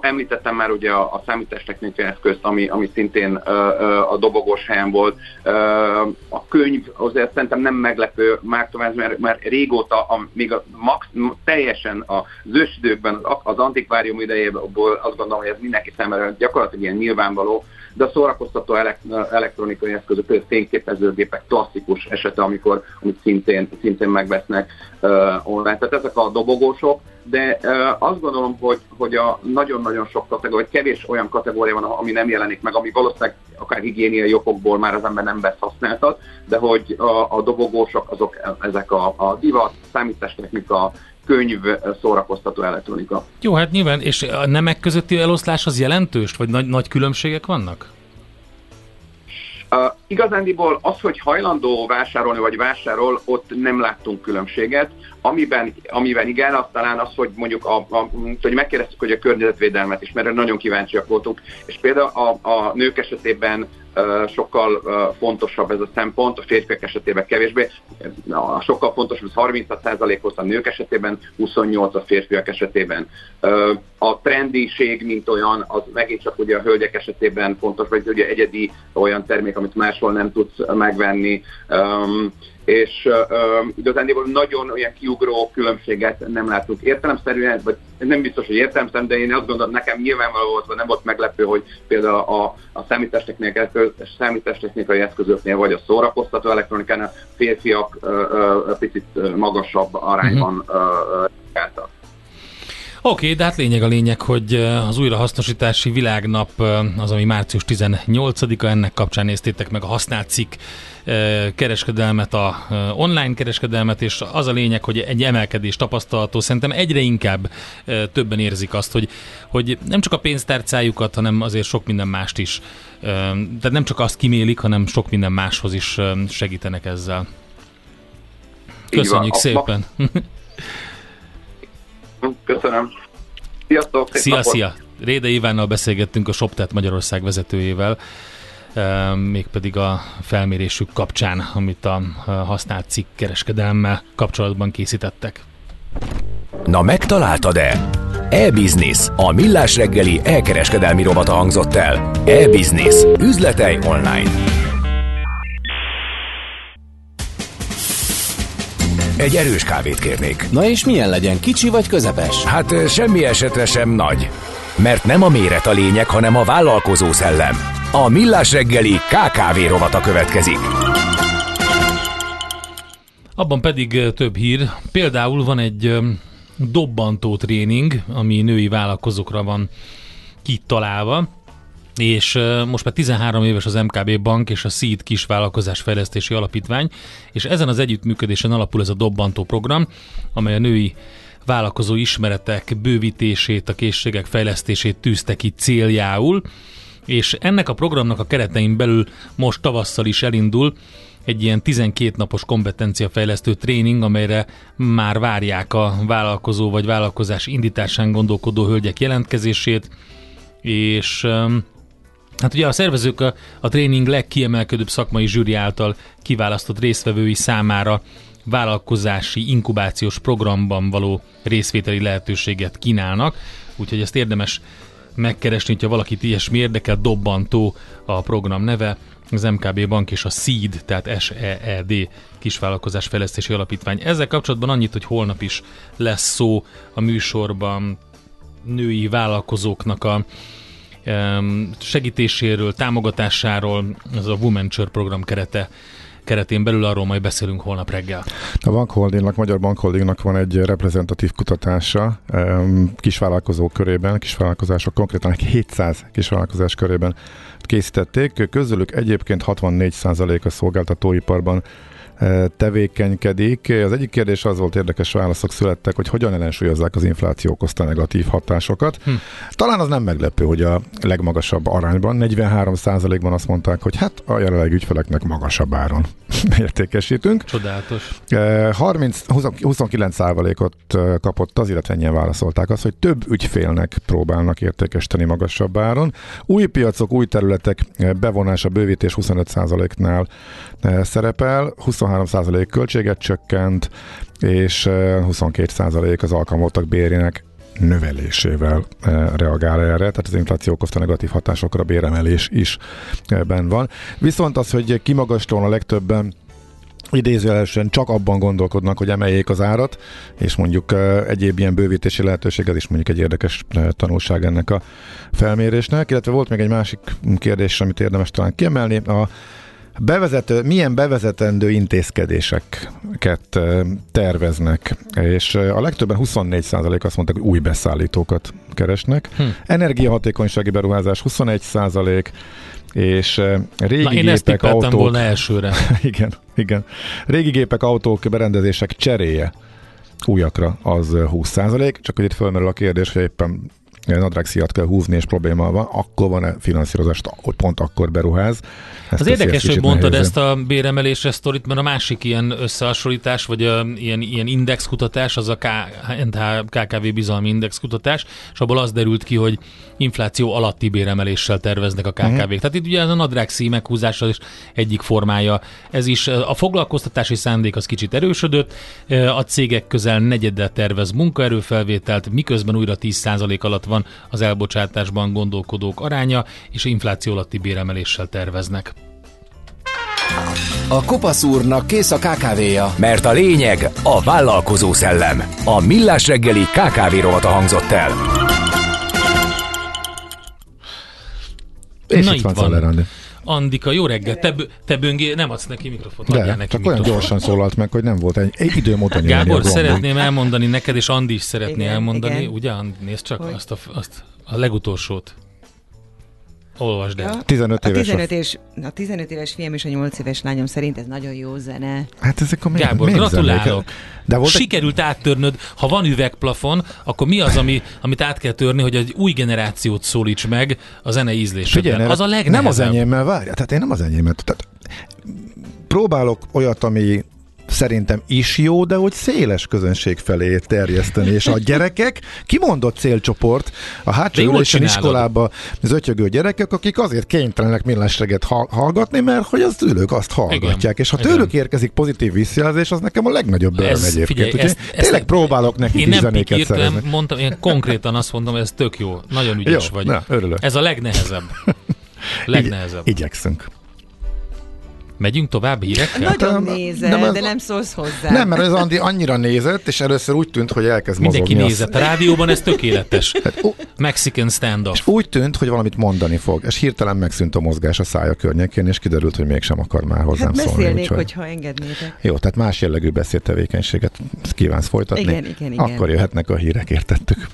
Említettem már ugye a, a számítástechnikai eszközt, ami, ami szintén a dobogós helyen volt. A könyv azért szerintem nem meglepő már tovább, mert, mert régóta, a, még a max, teljesen az ősidőkben, az, az antikvárium idejéből azt gondolom, hogy ez mindenki számára gyakorlatilag ilyen nyilvánvaló, de a szórakoztató elektronikai eszközök, például fényképezőgépek klasszikus esete, amikor amit szintén, szintén megvesznek uh, online. Tehát ezek a dobogósok, de uh, azt gondolom, hogy, hogy a nagyon-nagyon sok kategória, vagy kevés olyan kategória van, ami nem jelenik meg, ami valószínűleg akár higiéniai okokból már az ember nem vesz használtat, de hogy a, a dobogósok azok ezek a, a divat, számítástechnika, könyv, szórakoztató elektronika. Jó, hát nyilván, és a nemek közötti eloszlás az jelentős, vagy nagy, nagy különbségek vannak? Uh, igazándiból az, hogy hajlandó vásárolni vagy vásárol, ott nem láttunk különbséget. Amiben, amiben igen, az talán az, hogy mondjuk a, a, hogy megkérdeztük, hogy a környezetvédelmet is, mert nagyon kíváncsiak voltunk, és például a, a nők esetében sokkal fontosabb ez a szempont, a férfiak esetében kevésbé. Sokkal fontosabb, ez 36%-hoz a nők esetében, 28 a férfiak esetében. A trendiség, mint olyan, az megint csak ugye a hölgyek esetében fontos, vagy ugye egyedi olyan termék, amit máshol nem tudsz megvenni és uh, igazándiból nagyon olyan kiugró különbséget nem látunk értelemszerűen, vagy nem biztos, hogy értelemszerűen, de én azt gondolom, nekem nyilvánvaló volt, vagy nem volt meglepő, hogy például a, a számítástechnikai, számítástechnikai eszközöknél, vagy a szórakoztató elektronikánál férfiak uh, uh, picit magasabb arányban uh, uh, okay, de hát lényeg a lényeg, hogy az újrahasznosítási világnap az, ami március 18-a, ennek kapcsán néztétek meg a használt cikk kereskedelmet, a online kereskedelmet, és az a lényeg, hogy egy emelkedés tapasztalható. Szerintem egyre inkább többen érzik azt, hogy, hogy nem csak a pénztárcájukat, hanem azért sok minden mást is. Tehát nem csak azt kimélik, hanem sok minden máshoz is segítenek ezzel. Köszönjük szépen! Köszönöm. Sziasztok! Szia, napot. szia! Réde Ivánnal beszélgettünk a ShopTet Magyarország vezetőjével, mégpedig a felmérésük kapcsán, amit a használt cikk kereskedelmmel kapcsolatban készítettek. Na megtaláltad-e? E-Business, a millás reggeli elkereskedelmi robata hangzott el. E-Business, üzletei online. Egy erős kávét kérnék. Na és milyen legyen, kicsi vagy közepes? Hát semmi esetre sem nagy. Mert nem a méret a lényeg, hanem a vállalkozó szellem. A Millás reggeli KKV rovata következik. Abban pedig több hír. Például van egy dobbantó tréning, ami női vállalkozókra van kitalálva és most már 13 éves az MKB Bank és a Seed Kisvállalkozás Fejlesztési Alapítvány, és ezen az együttműködésen alapul ez a dobbantó program, amely a női vállalkozó ismeretek bővítését, a készségek fejlesztését tűzte ki céljául, és ennek a programnak a keretein belül most tavasszal is elindul egy ilyen 12 napos kompetenciafejlesztő tréning, amelyre már várják a vállalkozó vagy vállalkozás indításán gondolkodó hölgyek jelentkezését, és Hát ugye a szervezők a, a tréning legkiemelkedőbb szakmai zsűri által kiválasztott résztvevői számára vállalkozási inkubációs programban való részvételi lehetőséget kínálnak, úgyhogy ezt érdemes megkeresni, hogyha valakit ilyesmi érdekel, dobbantó a program neve, az MKB Bank és a SEED, tehát S-E-E-D kisvállalkozás fejlesztési alapítvány. Ezzel kapcsolatban annyit, hogy holnap is lesz szó a műsorban női vállalkozóknak a segítéséről, támogatásáról, az a Women Church program kerete keretén belül, arról majd beszélünk holnap reggel. A Bankholdingnak, Magyar Bankholdingnak van egy reprezentatív kutatása kisvállalkozók körében, kisvállalkozások konkrétan 700 kisvállalkozás körében készítették. Közülük egyébként 64% a szolgáltatóiparban tevékenykedik. Az egyik kérdés az volt, érdekes válaszok születtek, hogy hogyan ellensúlyozzák az infláció okozta negatív hatásokat. Hm. Talán az nem meglepő, hogy a legmagasabb arányban, 43%-ban azt mondták, hogy hát a jelenleg ügyfeleknek magasabb áron értékesítünk. Csodálatos. 30, 29%-ot kapott az, illetve ennyien válaszolták azt, hogy több ügyfélnek próbálnak értékesíteni magasabb áron. Új piacok, új területek bevonása, bővítés 25%-nál szerepel, 23% költséget csökkent, és 22% az alkalmazottak bérének növelésével reagál erre, tehát az infláció okozta negatív hatásokra béremelés is ben van. Viszont az, hogy kimagaslóan a legtöbben idézőjelesen csak abban gondolkodnak, hogy emeljék az árat, és mondjuk egyéb ilyen bővítési lehetőség, ez is mondjuk egy érdekes tanulság ennek a felmérésnek, illetve volt még egy másik kérdés, amit érdemes talán kiemelni, a Bevezető, milyen bevezetendő intézkedéseket terveznek? És a legtöbben 24% azt mondták, hogy új beszállítókat keresnek. Hm. Energiahatékonysági beruházás 21%, és régi Na, én gépek, autók... volna elsőre. igen, igen. Régi gépek, autók, berendezések cseréje újakra az 20%, csak hogy itt fölmerül a kérdés, hogy éppen nadrágszíjat kell húzni, és probléma van, akkor van-e finanszírozást, hogy pont akkor beruház. Ezt az érdekes, hogy mondtad nehéző. ezt a béremelésre sztorit, mert a másik ilyen összehasonlítás, vagy a, ilyen, ilyen indexkutatás, az a KNH, KKV bizalmi indexkutatás, és abból az derült ki, hogy infláció alatti béremeléssel terveznek a KKV-k. Uh-huh. Tehát itt ugye ez a nadrágszíj meghúzása is egyik formája. Ez is a foglalkoztatási szándék az kicsit erősödött, a cégek közel negyeddel tervez munkaerőfelvételt, miközben újra 10% alatt van az elbocsátásban gondolkodók aránya, és infláció alatti béremeléssel terveznek. A kopasz úrnak kész a kávéja. Mert a lényeg a vállalkozó szellem. A millás reggeli KKV rovata hangzott el. És Na itt van. van. Andika, jó reggel. Te, te böngé, nem adsz neki mikrofont, De, neki csak olyan gyorsan szólalt meg, hogy nem volt egy, egy időm óta Gábor, szeretném elmondani neked, és Andi is szeretné igen, elmondani, igen. ugye? Nézd csak azt a, azt a legutolsót. Olvasd el. Ja, 15 éves. A 15, és, a 15 éves fiam és a 8 éves lányom szerint ez nagyon jó zene. Hát ezek a Gábor, gratulálok. De volt Sikerült egy... áttörnöd, ha van üvegplafon, akkor mi az, ami, amit át kell törni, hogy egy új generációt szólíts meg a zene ízlésedben? Az a legnehezebb. Nem az enyémmel várja, tehát én nem az enyémmel. Tehát próbálok olyat, ami szerintem is jó, de hogy széles közönség felé terjeszteni, és a gyerekek, kimondott célcsoport, a hátsó ülésen iskolába az ötyögő gyerekek, akik azért kénytelenek millásreget hallgatni, mert hogy az ülők azt hallgatják, Igen. és ha tőlük Igen. érkezik pozitív visszajelzés, az nekem a legnagyobb öröm egyébként. Figyelj, ezt, ezt, tényleg próbálok neki én nem pikírtem, mondtam, én konkrétan azt mondom, ez tök jó, nagyon ügyes jó, vagy. Na, örülök. Ez a legnehezebb. legnehezebb. Igy, igyekszünk. Megyünk tovább hírekkel? Nagyon nézed, nem, de nem szólsz hozzá. Nem, mert ez Andi annyira nézett, és először úgy tűnt, hogy elkezd Mindenki mozogni. nézett. A rádióban ez tökéletes. Hát, Mexican standoff. És úgy tűnt, hogy valamit mondani fog, és hirtelen megszűnt a mozgás a szája környékén, és kiderült, hogy mégsem akar már hozzám hát szólni. Úgyhogy... hogyha engednétek. Jó, tehát más jellegű beszédtevékenységet kívánsz folytatni. Igen, igen, igen. Akkor jöhetnek a hírek, értettük.